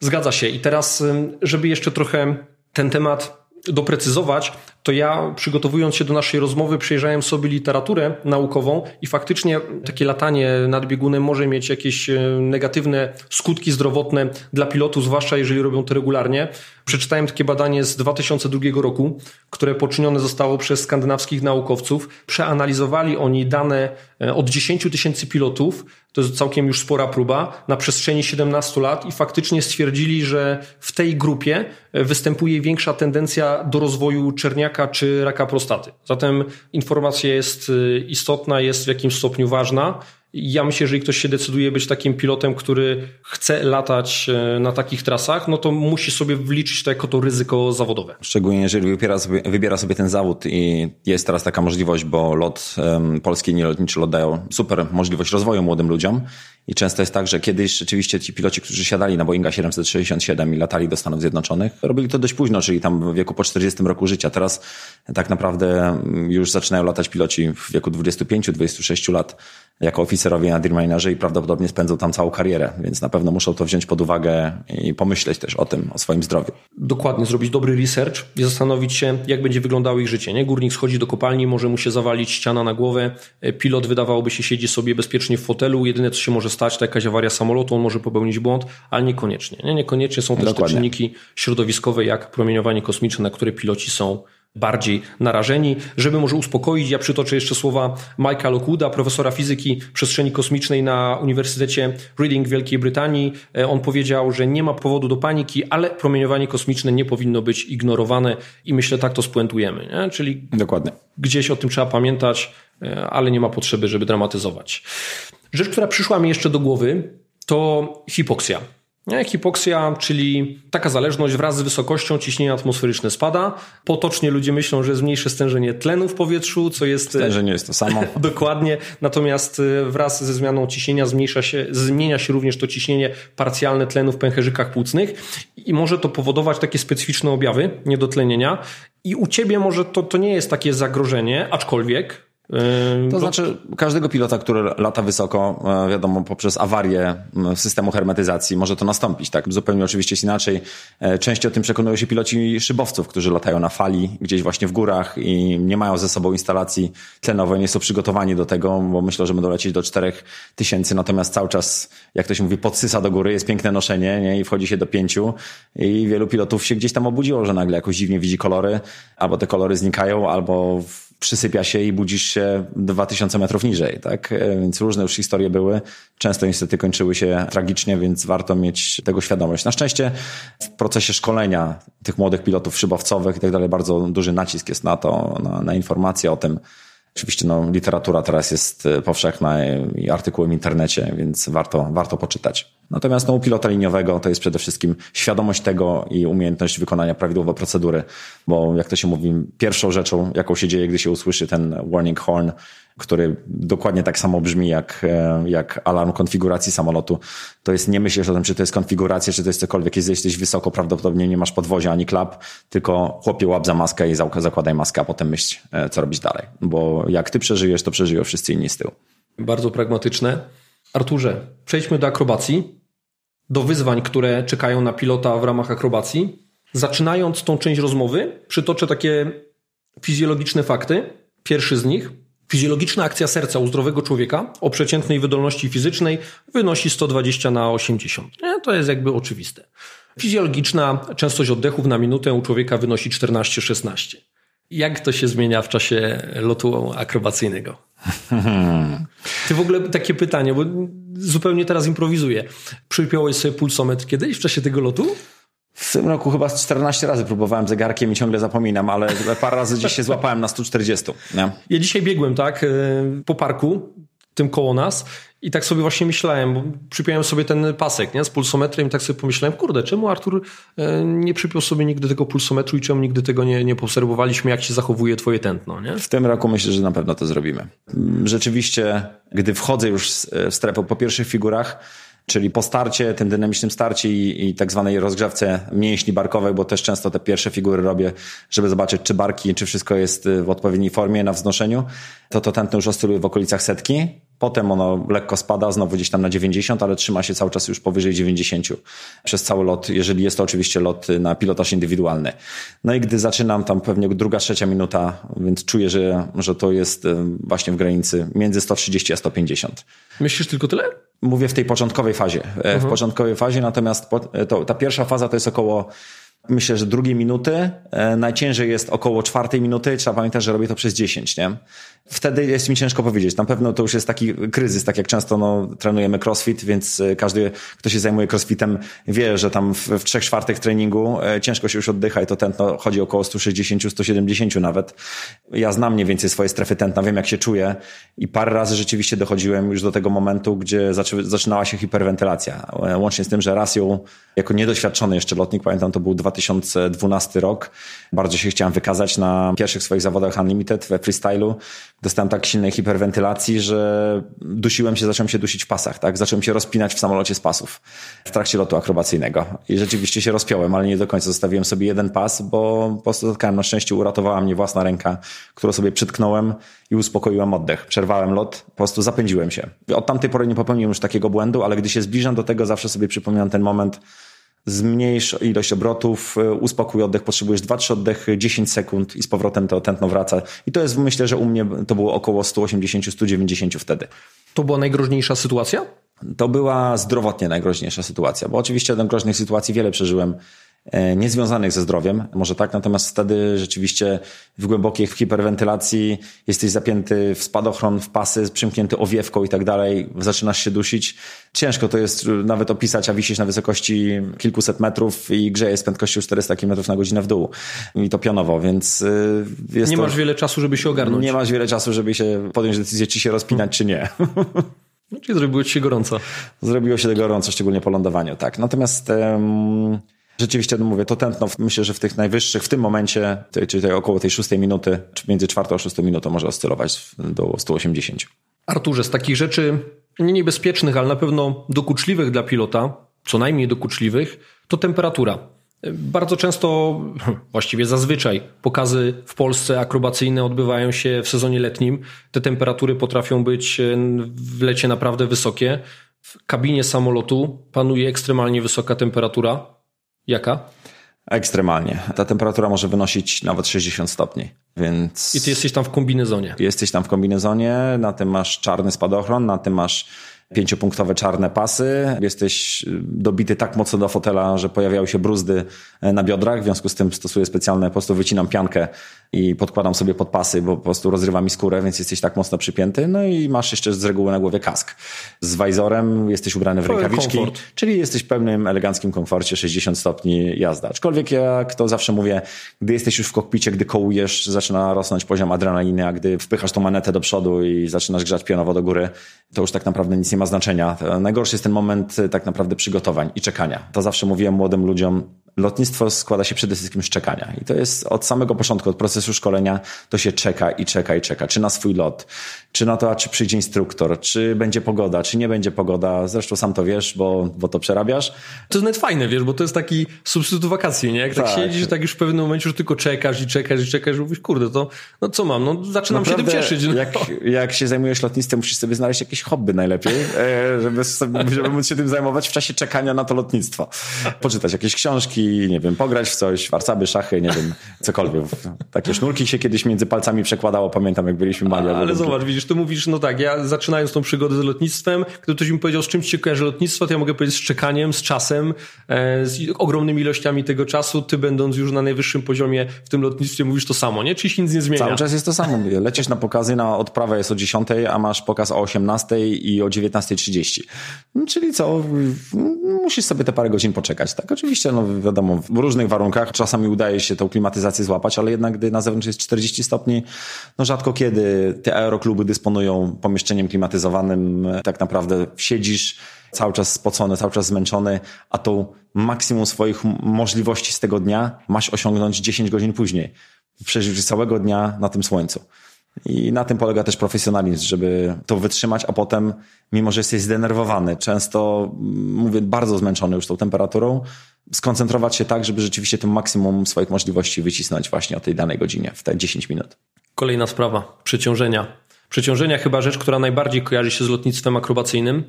Zgadza się. I teraz, żeby jeszcze trochę ten temat doprecyzować, to ja przygotowując się do naszej rozmowy przejrzałem sobie literaturę naukową i faktycznie takie latanie nad biegunem może mieć jakieś e, negatywne skutki zdrowotne dla pilotów, zwłaszcza jeżeli robią to regularnie. Przeczytałem takie badanie z 2002 roku, które poczynione zostało przez skandynawskich naukowców. Przeanalizowali oni dane e, od 10 tysięcy pilotów, to jest całkiem już spora próba, na przestrzeni 17 lat i faktycznie stwierdzili, że w tej grupie e, występuje większa tendencja do rozwoju czerniaka czy raka prostaty. Zatem informacja jest e, istotna, jest w jakimś stopniu ważna. Ja myślę, że jeżeli ktoś się decyduje być takim pilotem, który chce latać e, na takich trasach, no to musi sobie wliczyć to jako to ryzyko zawodowe. Szczególnie jeżeli wybiera sobie, wybiera sobie ten zawód i jest teraz taka możliwość, bo lot um, polski nielotniczy lot dają super możliwość rozwoju młodym ludziom i często jest tak, że kiedyś rzeczywiście ci piloci, którzy siadali na Boeinga 767 i latali do Stanów Zjednoczonych, robili to dość późno, czyli tam w wieku po 40 roku życia. Teraz tak naprawdę już zaczynają latać piloci w wieku 25-26 lat jako oficerowie na Dreamlinerze i prawdopodobnie spędzą tam całą karierę, więc na pewno muszą to wziąć pod uwagę i pomyśleć też o tym, o swoim zdrowiu. Dokładnie, zrobić dobry research i zastanowić się, jak będzie wyglądało ich życie. Nie? Górnik schodzi do kopalni, może mu się zawalić ściana na głowę, pilot wydawałoby się siedzi sobie bezpiecznie w fotelu, jedyne co się może stać to jakaś awaria samolotu, on może popełnić błąd, ale niekoniecznie. Nie? Niekoniecznie są też Dokładnie. te czynniki środowiskowe, jak promieniowanie kosmiczne, na które piloci są bardziej narażeni. Żeby może uspokoić, ja przytoczę jeszcze słowa Mike'a Lockwooda, profesora fizyki przestrzeni kosmicznej na Uniwersytecie Reading w Wielkiej Brytanii. E, on powiedział, że nie ma powodu do paniki, ale promieniowanie kosmiczne nie powinno być ignorowane i myślę tak to spuentujemy. Nie? Czyli Dokładnie. gdzieś o tym trzeba pamiętać, e, ale nie ma potrzeby, żeby dramatyzować. Rzecz, która przyszła mi jeszcze do głowy, to hipoksja. Hipoksja, czyli taka zależność wraz z wysokością ciśnienia atmosferyczne spada. Potocznie ludzie myślą, że jest mniejsze stężenie tlenu w powietrzu, co jest... Stężenie jest to samo. Dokładnie. Natomiast y, wraz ze zmianą ciśnienia zmniejsza się, zmienia się również to ciśnienie parcjalne tlenu w pęcherzykach płucnych i może to powodować takie specyficzne objawy niedotlenienia. I u ciebie może to, to nie jest takie zagrożenie, aczkolwiek to znaczy, każdego pilota, który lata wysoko, e, wiadomo, poprzez awarię systemu hermetyzacji może to nastąpić. Tak, zupełnie oczywiście jest inaczej. E, częściej o tym przekonują się piloci szybowców, którzy latają na fali, gdzieś właśnie w górach i nie mają ze sobą instalacji tlenowej, nie są przygotowani do tego, bo myślą, że będą lecieć do 4000, natomiast cały czas, jak to się mówi, podsysa do góry, jest piękne noszenie nie? i wchodzi się do pięciu i wielu pilotów się gdzieś tam obudziło, że nagle jakoś dziwnie widzi kolory, albo te kolory znikają, albo przysypia się i budzisz się 2000 metrów niżej, tak? E, więc różne już historie były. Często niestety kończyły się tragicznie, więc warto mieć tego świadomość. Na szczęście w procesie szkolenia tych młodych pilotów szybowcowych i tak dalej bardzo duży nacisk jest na to, na, na informacje o tym, Oczywiście no, literatura teraz jest e, powszechna i artykuły w internecie, więc warto, warto poczytać. Natomiast no, u pilota liniowego to jest przede wszystkim świadomość tego i umiejętność wykonania prawidłowej procedury, bo jak to się mówi, pierwszą rzeczą, jaką się dzieje, gdy się usłyszy ten warning horn, który dokładnie tak samo brzmi jak, e, jak alarm konfiguracji samolotu, to jest nie myślisz o tym, czy to jest konfiguracja, czy to jest cokolwiek. Jeśli jesteś wysoko, prawdopodobnie nie masz podwozia ani klap, tylko chłopie łap za maskę i zakładaj maskę, a potem myśl, e, co robić dalej. Bo jak ty przeżyjesz, to przeżyją wszyscy inni z tyłu. Bardzo pragmatyczne. Arturze, przejdźmy do akrobacji, do wyzwań, które czekają na pilota w ramach akrobacji. Zaczynając tą część rozmowy, przytoczę takie fizjologiczne fakty. Pierwszy z nich Fizjologiczna akcja serca u zdrowego człowieka o przeciętnej wydolności fizycznej wynosi 120 na 80. Nie, to jest jakby oczywiste. Fizjologiczna częstość oddechów na minutę u człowieka wynosi 14-16. Jak to się zmienia w czasie lotu akrobacyjnego? Ty w ogóle takie pytanie, bo zupełnie teraz improwizuję. Przypiąłeś sobie pulsometr kiedyś w czasie tego lotu? W tym roku chyba 14 razy próbowałem zegarkiem i ciągle zapominam, ale parę razy gdzieś się złapałem na 140. Nie? Ja dzisiaj biegłem, tak, y, po parku, tym koło nas i tak sobie właśnie myślałem, bo przypiąłem sobie ten pasek nie, z pulsometrem i tak sobie pomyślałem, kurde, czemu Artur y, nie przypiął sobie nigdy tego pulsometru i czemu nigdy tego nie, nie poobserwowaliśmy, jak się zachowuje twoje tętno, nie? W tym roku myślę, że na pewno to zrobimy. Rzeczywiście, gdy wchodzę już w strefę po pierwszych figurach, czyli po starcie, tym dynamicznym starcie i, i tak zwanej rozgrzewce mięśni barkowej, bo też często te pierwsze figury robię, żeby zobaczyć, czy barki, czy wszystko jest w odpowiedniej formie na wznoszeniu, to to tętno już oscyluje w okolicach setki. Potem ono lekko spada, znowu gdzieś tam na 90, ale trzyma się cały czas już powyżej 90 przez cały lot, jeżeli jest to oczywiście lot na pilotaż indywidualny. No i gdy zaczynam tam pewnie druga, trzecia minuta, więc czuję, że, że to jest właśnie w granicy między 130 a 150. Myślisz tylko tyle? Mówię w tej początkowej fazie. Mhm. W początkowej fazie, natomiast to, ta pierwsza faza to jest około myślę, że drugiej minuty. E, najciężej jest około czwartej minuty. Trzeba pamiętać, że robię to przez 10, nie? Wtedy jest mi ciężko powiedzieć. Na pewno to już jest taki kryzys, tak jak często no, trenujemy crossfit, więc e, każdy, kto się zajmuje crossfitem, wie, że tam w, w trzech czwartych treningu e, ciężko się już oddycha i to tętno chodzi około 160-170 nawet. Ja znam mniej więcej swoje strefy tętna, wiem jak się czuję i parę razy rzeczywiście dochodziłem już do tego momentu, gdzie zaczynała się hiperwentylacja. Łącznie z tym, że raz ją jako niedoświadczony jeszcze lotnik, pamiętam, to był 2000 2012 rok. Bardzo się chciałem wykazać na pierwszych swoich zawodach Unlimited we freestylu. Dostałem tak silnej hiperwentylacji, że dusiłem się, zacząłem się dusić w pasach, tak? Zacząłem się rozpinać w samolocie z pasów w trakcie lotu akrobacyjnego. I rzeczywiście się rozpiąłem, ale nie do końca. Zostawiłem sobie jeden pas, bo po prostu spotkałem na szczęście, uratowała mnie własna ręka, którą sobie przytknąłem i uspokoiłem oddech. Przerwałem lot, po prostu zapędziłem się. Od tamtej pory nie popełniłem już takiego błędu, ale gdy się zbliżam do tego, zawsze sobie przypominam ten moment, zmniejsz ilość obrotów, y, uspokój oddech, potrzebujesz 2-3 oddechy, 10 sekund i z powrotem to tętno wraca. I to jest, myślę, że u mnie to było około 180-190 wtedy. To była najgroźniejsza sytuacja? To była zdrowotnie najgroźniejsza sytuacja, bo oczywiście do groźnych sytuacji wiele przeżyłem E, niezwiązanych ze zdrowiem, może tak, natomiast wtedy rzeczywiście w głębokiej hiperwentylacji jesteś zapięty w spadochron, w pasy, przymknięty owiewką i tak dalej, zaczynasz się dusić. Ciężko to jest nawet opisać, a wisisz na wysokości kilkuset metrów i grzejesz z prędkością 400 km na godzinę w dół. I to pionowo, więc y, jest Nie to, masz wiele czasu, żeby się ogarnąć. Nie masz wiele czasu, żeby się podjąć decyzję, czy się rozpinać, czy nie. No, czyli zrobiło ci się gorąco. Zrobiło się gorąco, szczególnie po lądowaniu, tak. Natomiast... Um, Rzeczywiście, no mówię, to tętno, myślę, że w tych najwyższych, w tym momencie, czyli tutaj około tej szóstej minuty, czy między czwartą a szóstą minutą może oscylować do 180. Arturze, z takich rzeczy nie niebezpiecznych, ale na pewno dokuczliwych dla pilota, co najmniej dokuczliwych, to temperatura. Bardzo często, właściwie zazwyczaj, pokazy w Polsce akrobacyjne odbywają się w sezonie letnim. Te temperatury potrafią być w lecie naprawdę wysokie. W kabinie samolotu panuje ekstremalnie wysoka temperatura. Jaka? Ekstremalnie. Ta temperatura może wynosić nawet 60 stopni, więc... I ty jesteś tam w kombinezonie. Jesteś tam w kombinezonie, na tym masz czarny spadochron, na tym masz pięciopunktowe czarne pasy. Jesteś dobity tak mocno do fotela, że pojawiają się bruzdy na biodrach, w związku z tym stosuję specjalne, po prostu wycinam piankę i podkładam sobie pod pasy, bo po prostu rozrywa mi skórę, więc jesteś tak mocno przypięty. No i masz jeszcze z reguły na głowie kask. Z wajzorem jesteś ubrany w rękawiczki, komfort. czyli jesteś w pełnym eleganckim komforcie 60 stopni jazda. Aczkolwiek jak to zawsze mówię, gdy jesteś już w kokpicie, gdy kołujesz, zaczyna rosnąć poziom adrenaliny, a gdy wpychasz tą manetę do przodu i zaczynasz grzać pionowo do góry, to już tak naprawdę nic nie ma znaczenia. Najgorszy jest ten moment tak naprawdę przygotowań i czekania. To zawsze mówiłem młodym ludziom, lotnictwo składa się przede wszystkim z czekania. I to jest od samego początku, od procesu szkolenia, to się czeka i czeka i czeka. Czy na swój lot, czy na to, czy przyjdzie instruktor, czy będzie pogoda, czy nie będzie pogoda. Zresztą sam to wiesz, bo, bo to przerabiasz. To jest nawet fajne, wiesz, bo to jest taki substytut wakacji, nie? Jak tak, tak siedzisz, tak już w pewnym momencie już tylko czekasz i czekasz i czekasz i mówisz, kurde, to no co mam? No zaczynam Naprawdę, się tym cieszyć. No. Jak, jak się zajmujesz lotnictwem, musisz sobie znaleźć jakieś hobby najlepiej, e, żeby, żeby móc się tym zajmować w czasie czekania na to lotnictwo. Poczytać jakieś książki, nie wiem, pograć w coś, warcaby, szachy, nie wiem, cokolwiek. Takie sznurki się kiedyś między palcami przekładało, pamiętam jak byliśmy mali. Ale zobacz, widzisz, ty mówisz, no tak, ja zaczynając tą przygodę z lotnictwem, gdy ktoś mi powiedział, z czym się kojarzy lotnictwo, to ja mogę powiedzieć z czekaniem, z czasem, e, z ogromnymi ilościami tego czasu, ty będąc już na najwyższym poziomie w tym lotnictwie mówisz to samo, nie? Czyli się nic nie zmienia. Cały czas jest to samo. Lecisz na pokazy, na odprawę jest o 10, a masz pokaz o 18 i o 19.30. No, czyli co, musisz sobie te parę godzin poczekać, tak? Oczywiście, no wiadomo, w różnych warunkach czasami udaje się tą klimatyzację złapać, ale jednak gdy na zewnątrz jest 40 stopni, no rzadko kiedy te aerokluby dysponują pomieszczeniem klimatyzowanym. Tak naprawdę siedzisz cały czas spocony, cały czas zmęczony, a tą maksimum swoich możliwości z tego dnia masz osiągnąć 10 godzin później. Przeżyć całego dnia na tym słońcu. I na tym polega też profesjonalizm, żeby to wytrzymać, a potem, mimo że jesteś zdenerwowany, często, mówię, bardzo zmęczony już tą temperaturą, skoncentrować się tak, żeby rzeczywiście tym maksimum swoich możliwości wycisnąć właśnie o tej danej godzinie, w te 10 minut. Kolejna sprawa, przeciążenia. Przeciążenia chyba rzecz, która najbardziej kojarzy się z lotnictwem akrobacyjnym.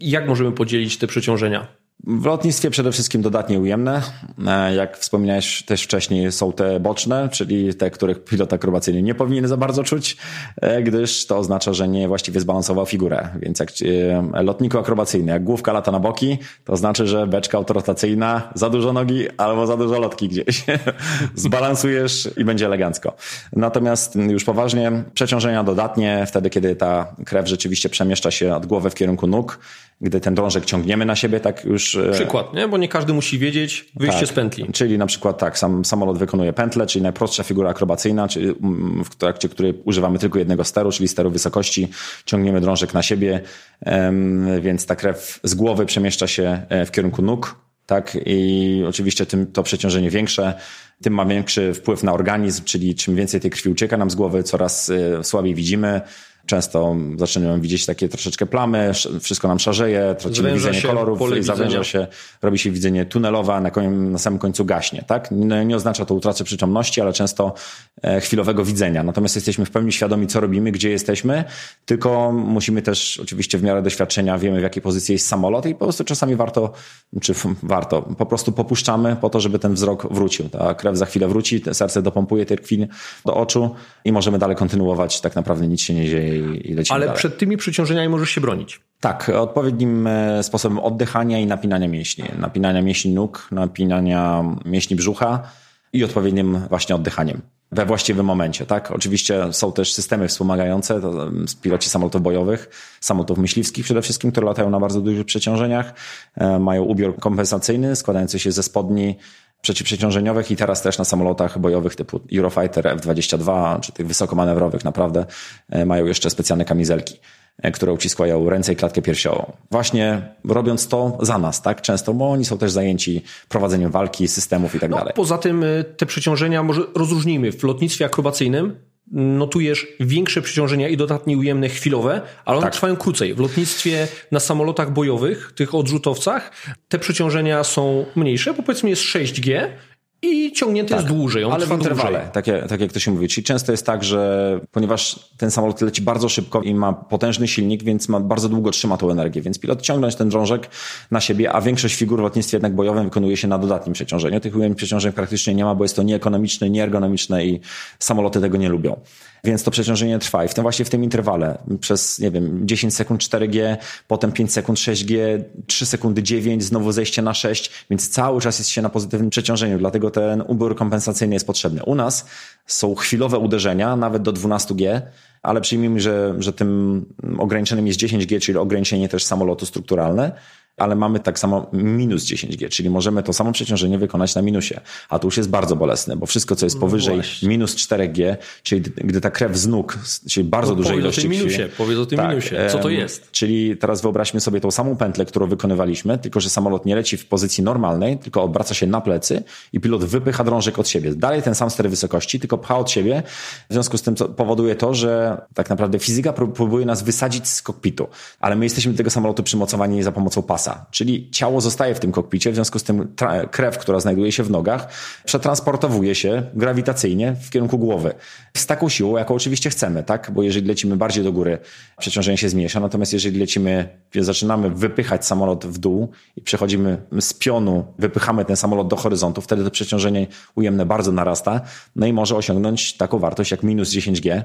Jak możemy podzielić te przeciążenia? W lotnictwie przede wszystkim dodatnie ujemne. E, jak wspominałeś też wcześniej, są te boczne, czyli te, których pilot akrobacyjny nie powinien za bardzo czuć, e, gdyż to oznacza, że nie właściwie zbalansował figurę. Więc jak e, lotniku akrobacyjny, jak główka lata na boki, to znaczy, że beczka autorotacyjna, za dużo nogi albo za dużo lotki gdzieś. Zbalansujesz i będzie elegancko. Natomiast już poważnie, przeciążenia dodatnie, wtedy kiedy ta krew rzeczywiście przemieszcza się od głowy w kierunku nóg, gdy ten drążek ciągniemy na siebie, tak już... E, przykład, nie? Bo nie każdy musi wiedzieć wyjście tak, z pętli. Czyli na przykład tak, sam samolot wykonuje pętlę, czyli najprostsza figura akrobacyjna, czyli mm, w trakcie której używamy tylko jednego steru, czyli steru wysokości, ciągniemy drążek na siebie, więc ta krew z głowy przemieszcza się e, w kierunku nóg, tak? I oczywiście tym to przeciążenie większe, tym ma większy wpływ na organizm, czyli czym więcej tej krwi ucieka nam z głowy, coraz y, słabiej widzimy, Często zaczynamy widzieć takie troszeczkę plamy, wszystko nam szarzeje, tracimy widzenie kolorów, zawęża się, robi się widzenie tunelowe, na, na samym końcu gaśnie. Tak? Nie, nie oznacza to utraty przytomności, ale często e, chwilowego widzenia. Natomiast jesteśmy w pełni świadomi, co robimy, gdzie jesteśmy, tylko musimy też oczywiście w miarę doświadczenia wiemy, w jakiej pozycji jest samolot i po prostu czasami warto, czy warto, po prostu popuszczamy po to, żeby ten wzrok wrócił. Ta krew za chwilę wróci, serce dopompuje tej krwi do oczu i możemy dalej kontynuować. Tak naprawdę nic się nie dzieje i, lecimy Ale dalej. przed tymi przeciążeniami możesz się bronić. Tak, odpowiednim e, sposobem oddychania i napinania mięśni. Napinania mięśni nóg, napinania mięśni brzucha i odpowiednim właśnie oddychaniem we właściwym momencie, tak? Oczywiście są też systemy wspomagające, to piloci samolotów bojowych, samolotów myśliwskich przede wszystkim, które latają na bardzo dużych przeciążeniach, e, mają ubiór kompensacyjny składający się ze spodni przeciwprzeciążeniowych i teraz też na samolotach bojowych typu Eurofighter F-22 czy tych wysokomanewrowych naprawdę e, mają jeszcze specjalne kamizelki e, które uciskają ręce i klatkę piersiową. Właśnie robiąc to za nas, tak? Często, bo oni są też zajęci prowadzeniem walki, systemów i tak no, dalej. Poza tym e, te przeciążenia może rozróżnijmy. W lotnictwie akrobacyjnym notujesz większe przeciążenia i dodatnie ujemne chwilowe, ale one tak. trwają krócej. W lotnictwie na samolotach bojowych, tych odrzutowcach, te przeciążenia są mniejsze, bo powiedzmy jest 6G i ciągnięty tak, jest dłużej, on ale w interwale. Tak, tak jak to się mówi. Czyli często jest tak, że ponieważ ten samolot leci bardzo szybko i ma potężny silnik, więc ma bardzo długo trzyma tą energię, więc pilot ciągnąć ten drążek na siebie, a większość figur w lotnictwie jednak bojowym wykonuje się na dodatnim przeciążeniu. Tych ujemnych przeciążeń praktycznie nie ma, bo jest to nieekonomiczne, nieergonomiczne i samoloty tego nie lubią. Więc to przeciążenie trwa. I w tym właśnie w tym interwale przez, nie wiem, 10 sekund 4G, potem 5 sekund 6G, 3 sekundy 9, znowu zejście na 6, więc cały czas jest się na pozytywnym przeciążeniu, dlatego ten ubiór kompensacyjny jest potrzebny. U nas są chwilowe uderzenia, nawet do 12G, ale przyjmijmy, że, że tym ograniczeniem jest 10G, czyli ograniczenie też samolotu strukturalne ale mamy tak samo minus 10G, czyli możemy to samo przeciążenie wykonać na minusie. A to już jest bardzo bolesne, bo wszystko, co jest no powyżej no minus 4G, czyli gdy ta krew z nóg, czyli bardzo no, dużej ilości krwi. Minusie, powiedz o tym tak, minusie. Co to jest? Czyli teraz wyobraźmy sobie tą samą pętlę, którą wykonywaliśmy, tylko że samolot nie leci w pozycji normalnej, tylko obraca się na plecy i pilot wypycha drążek od siebie. Dalej ten sam ster wysokości, tylko pcha od siebie. W związku z tym powoduje to, że tak naprawdę fizyka próbuje nas wysadzić z kokpitu, ale my jesteśmy do tego samolotu przymocowani za pomocą pasa masa, czyli ciało zostaje w tym kokpicie, w związku z tym krew, która znajduje się w nogach, przetransportowuje się grawitacyjnie w kierunku głowy. Z taką siłą, jaką oczywiście chcemy, tak? Bo jeżeli lecimy bardziej do góry, przeciążenie się zmniejsza, natomiast jeżeli lecimy, zaczynamy wypychać samolot w dół i przechodzimy z pionu, wypychamy ten samolot do horyzontu, wtedy to przeciążenie ujemne bardzo narasta, no i może osiągnąć taką wartość jak minus 10G.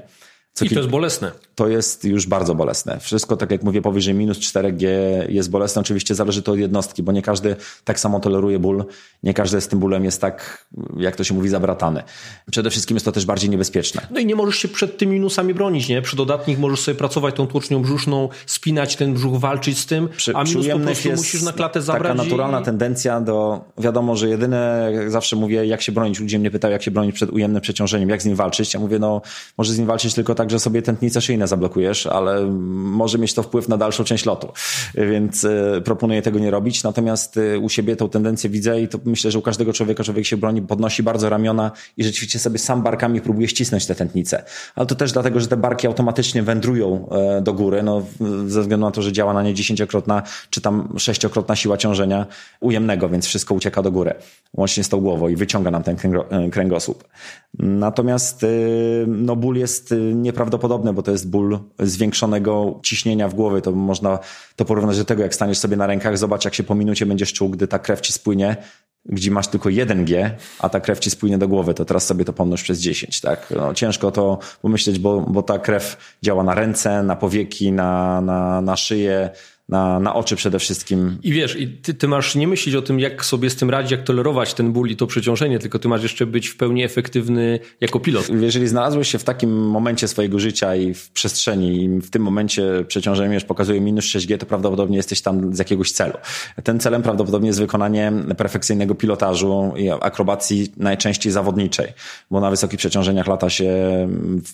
Co I to jest bolesne. To jest już bardzo bolesne. Wszystko, tak jak mówię, powyżej minus 4G jest bolesne. Oczywiście zależy to od jednostki, bo nie każdy tak samo toleruje ból. Nie każdy z tym bólem jest tak, jak to się mówi, zabratany. Przede wszystkim jest to też bardziej niebezpieczne. No i nie możesz się przed tymi minusami bronić, nie? Przy dodatnich możesz sobie pracować tą tłocznią brzuszną, spinać ten brzuch, walczyć z tym, przy, a minus po prostu musisz na klatę zabrać. Taka naturalna i... tendencja do, wiadomo, że jedyne, jak zawsze mówię, jak się bronić. Ludzie mnie pytają, jak się bronić przed ujemnym przeciążeniem, jak z nim walczyć. Ja mówię, no, może z nim walczyć tylko tak, tak, że sobie tętnice szyjne zablokujesz, ale może mieć to wpływ na dalszą część lotu. Więc e, proponuję tego nie robić. Natomiast e, u siebie tą tendencję widzę i to myślę, że u każdego człowieka człowiek się broni, podnosi bardzo ramiona i rzeczywiście sobie sam barkami próbuje ścisnąć te tętnice. Ale to też dlatego, że te barki automatycznie wędrują e, do góry, no, ze względu na to, że działa na nie dziesięciokrotna czy tam sześciokrotna siła ciążenia ujemnego, więc wszystko ucieka do góry, łącznie z tą głową i wyciąga nam ten kręgosłup. Natomiast no, ból jest nieprawdopodobny, bo to jest ból zwiększonego ciśnienia w głowie. To można to porównać do tego, jak staniesz sobie na rękach, zobacz jak się po minucie będziesz czuł, gdy ta krew ci spłynie, gdzie masz tylko 1G, a ta krew ci spłynie do głowy, to teraz sobie to pomnóż przez 10, tak? No, ciężko to pomyśleć, bo, bo ta krew działa na ręce, na powieki, na, na, na szyję, na, na oczy przede wszystkim. I wiesz, i ty, ty masz nie myśleć o tym, jak sobie z tym radzić, jak tolerować ten ból i to przeciążenie, tylko ty masz jeszcze być w pełni efektywny jako pilot. Jeżeli znalazłeś się w takim momencie swojego życia i w przestrzeni i w tym momencie przeciążenie już pokazuje minus 6G, to prawdopodobnie jesteś tam z jakiegoś celu. Ten celem prawdopodobnie jest wykonanie perfekcyjnego pilotażu i akrobacji najczęściej zawodniczej, bo na wysokich przeciążeniach lata się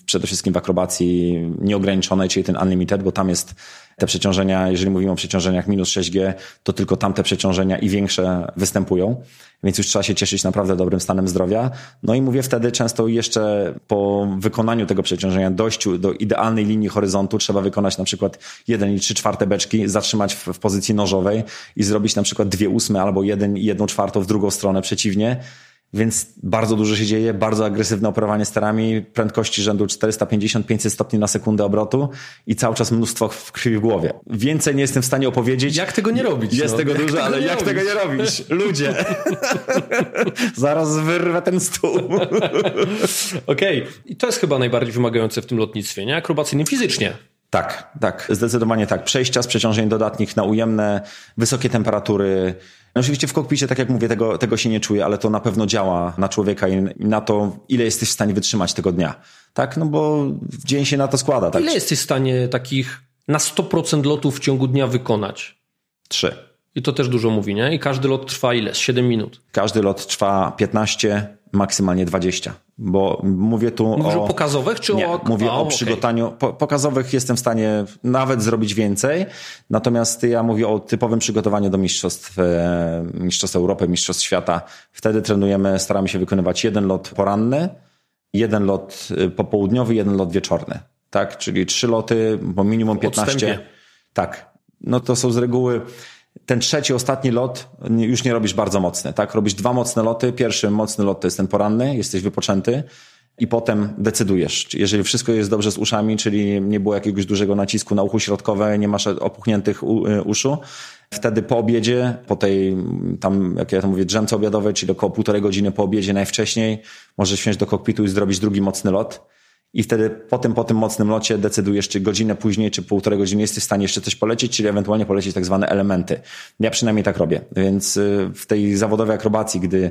przede wszystkim w akrobacji nieograniczonej, czyli ten unlimited, bo tam jest te przeciążenia, jeżeli mówimy o przeciążeniach minus 6G, to tylko tamte przeciążenia i większe występują, więc już trzeba się cieszyć naprawdę dobrym stanem zdrowia. No i mówię wtedy często jeszcze po wykonaniu tego przeciążenia, dojściu do idealnej linii horyzontu, trzeba wykonać na przykład jeden i trzy czwarte beczki, zatrzymać w, w pozycji nożowej i zrobić na przykład dwie ósme albo jeden i jedną czwartą w drugą stronę przeciwnie więc bardzo dużo się dzieje, bardzo agresywne operowanie sterami, prędkości rzędu 450-500 stopni na sekundę obrotu i cały czas mnóstwo w krwi w głowie. Więcej nie jestem w stanie opowiedzieć. Jak tego nie robić? Jest no? tego jak dużo, tego ale jak robić? tego nie robić? Ludzie. Zaraz wyrwę ten stół. Okej. Okay. I to jest chyba najbardziej wymagające w tym lotnictwie, nie? Akrobacyjnym fizycznie. Tak, tak, zdecydowanie tak. Przejścia z przeciążeń dodatnich na ujemne, wysokie temperatury. No oczywiście w kokpicie, tak jak mówię, tego, tego się nie czuje, ale to na pewno działa na człowieka i na to, ile jesteś w stanie wytrzymać tego dnia. Tak, no bo dzień się na to składa. Tak? Ile jesteś w stanie takich na 100% lotów w ciągu dnia wykonać? Trzy. I to też dużo mówi, nie? I każdy lot trwa ile? 7 minut. Każdy lot trwa 15, maksymalnie 20. Bo mówię tu Mówisz o... o pokazowych czy nie, o... mówię A, o przygotowaniu. Po, pokazowych jestem w stanie nawet zrobić więcej. Natomiast ja mówię o typowym przygotowaniu do mistrzostw, e, mistrzostw Europy, mistrzostw świata. Wtedy trenujemy, staramy się wykonywać jeden lot poranny, jeden lot e, popołudniowy, jeden lot wieczorny. Tak, czyli trzy loty, bo minimum 15. odstępie. Tak. No to są z reguły ten trzeci, ostatni lot już nie robisz bardzo mocny, tak? Robisz dwa mocne loty. Pierwszy mocny lot to jest ten poranny, jesteś wypoczęty i potem decydujesz. Jeżeli wszystko jest dobrze z uszami, czyli nie było jakiegoś dużego nacisku na uchu środkowe, nie masz opuchniętych y, uszu, wtedy po obiedzie, po tej tam, jak ja to mówię, drzemce obiadowej, czyli około półtorej godziny po obiedzie najwcześniej, możesz wsiąść do kokpitu i zrobić drugi mocny lot. I wtedy potem po tym mocnym locie decydujesz, czy godzinę później, czy półtorej godziny jesteś w stanie jeszcze coś polecieć, czyli ewentualnie polecieć tak zwane elementy. Ja przynajmniej tak robię. Więc y, w tej zawodowej akrobacji, gdy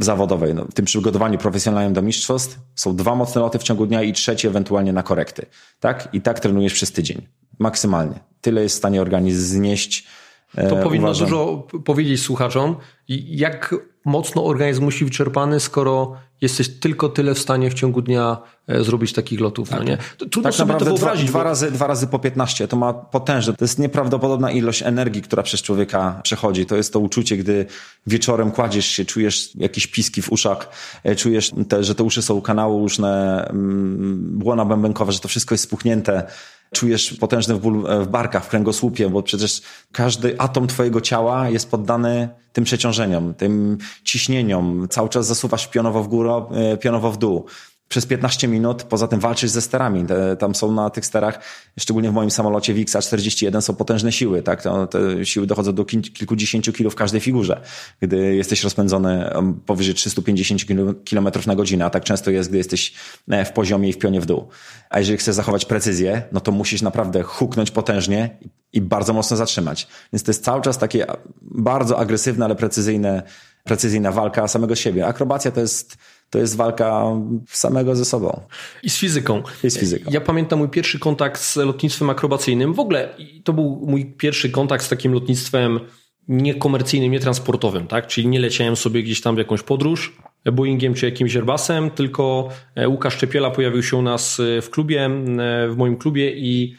zawodowej, no, w tym przygotowaniu profesjonalnym do mistrzostw są dwa mocne loty w ciągu dnia i trzeci ewentualnie na korekty. Tak? I tak trenujesz przez tydzień. Maksymalnie. Tyle jest w stanie organizm znieść. To e, powinno uważam. dużo powiedzieć słuchaczom, jak mocno organizm musi wyczerpany, skoro jesteś tylko tyle w stanie w ciągu dnia e, zrobić takich lotów. No nie? To Trudno Tak sobie to dwa, wyobrazić. dwa, bo- razy, dwa razy po 15 to ma potężne. To jest nieprawdopodobna ilość energii, która przez człowieka przechodzi. To jest to uczucie, gdy wieczorem kładziesz się, czujesz jakieś piski w uszach, e, czujesz, te, że te uszy są kanały uszne, mm, błona bębenkowe, że to wszystko jest spuchnięte. Czujesz potężny ból e, w barkach, w kręgosłupie, bo przecież każdy atom twojego ciała jest poddany tym przeciążeniom, tym ciśnieniom. Cały czas zasuwasz pionowo w górę, e, pionowo w dół przez 15 minut, poza tym walczysz ze sterami. Te, tam są na tych sterach, szczególnie w moim samolocie WIXA 41 są potężne siły, tak? Te siły dochodzą do kilkudziesięciu kilo w każdej figurze, gdy jesteś rozpędzony powyżej 350 km na godzinę, a tak często jest, gdy jesteś e, w poziomie i w pionie w dół. A jeżeli chcesz zachować precyzję, no to musisz naprawdę huknąć potężnie i bardzo mocno zatrzymać. Więc to jest cały czas takie bardzo agresywne, ale precyzyjne, precyzyjna walka samego siebie. Akrobacja to jest to jest walka samego ze sobą. I z fizyką. I z fizyką. Ja pamiętam mój pierwszy kontakt z lotnictwem akrobacyjnym. W ogóle to był mój pierwszy kontakt z takim lotnictwem niekomercyjnym, nietransportowym, tak? Czyli nie leciałem sobie gdzieś tam w jakąś podróż Boeingiem czy jakimś Airbusem, tylko e, Łukasz Czepiela pojawił się u nas e, w klubie, e, w moim klubie i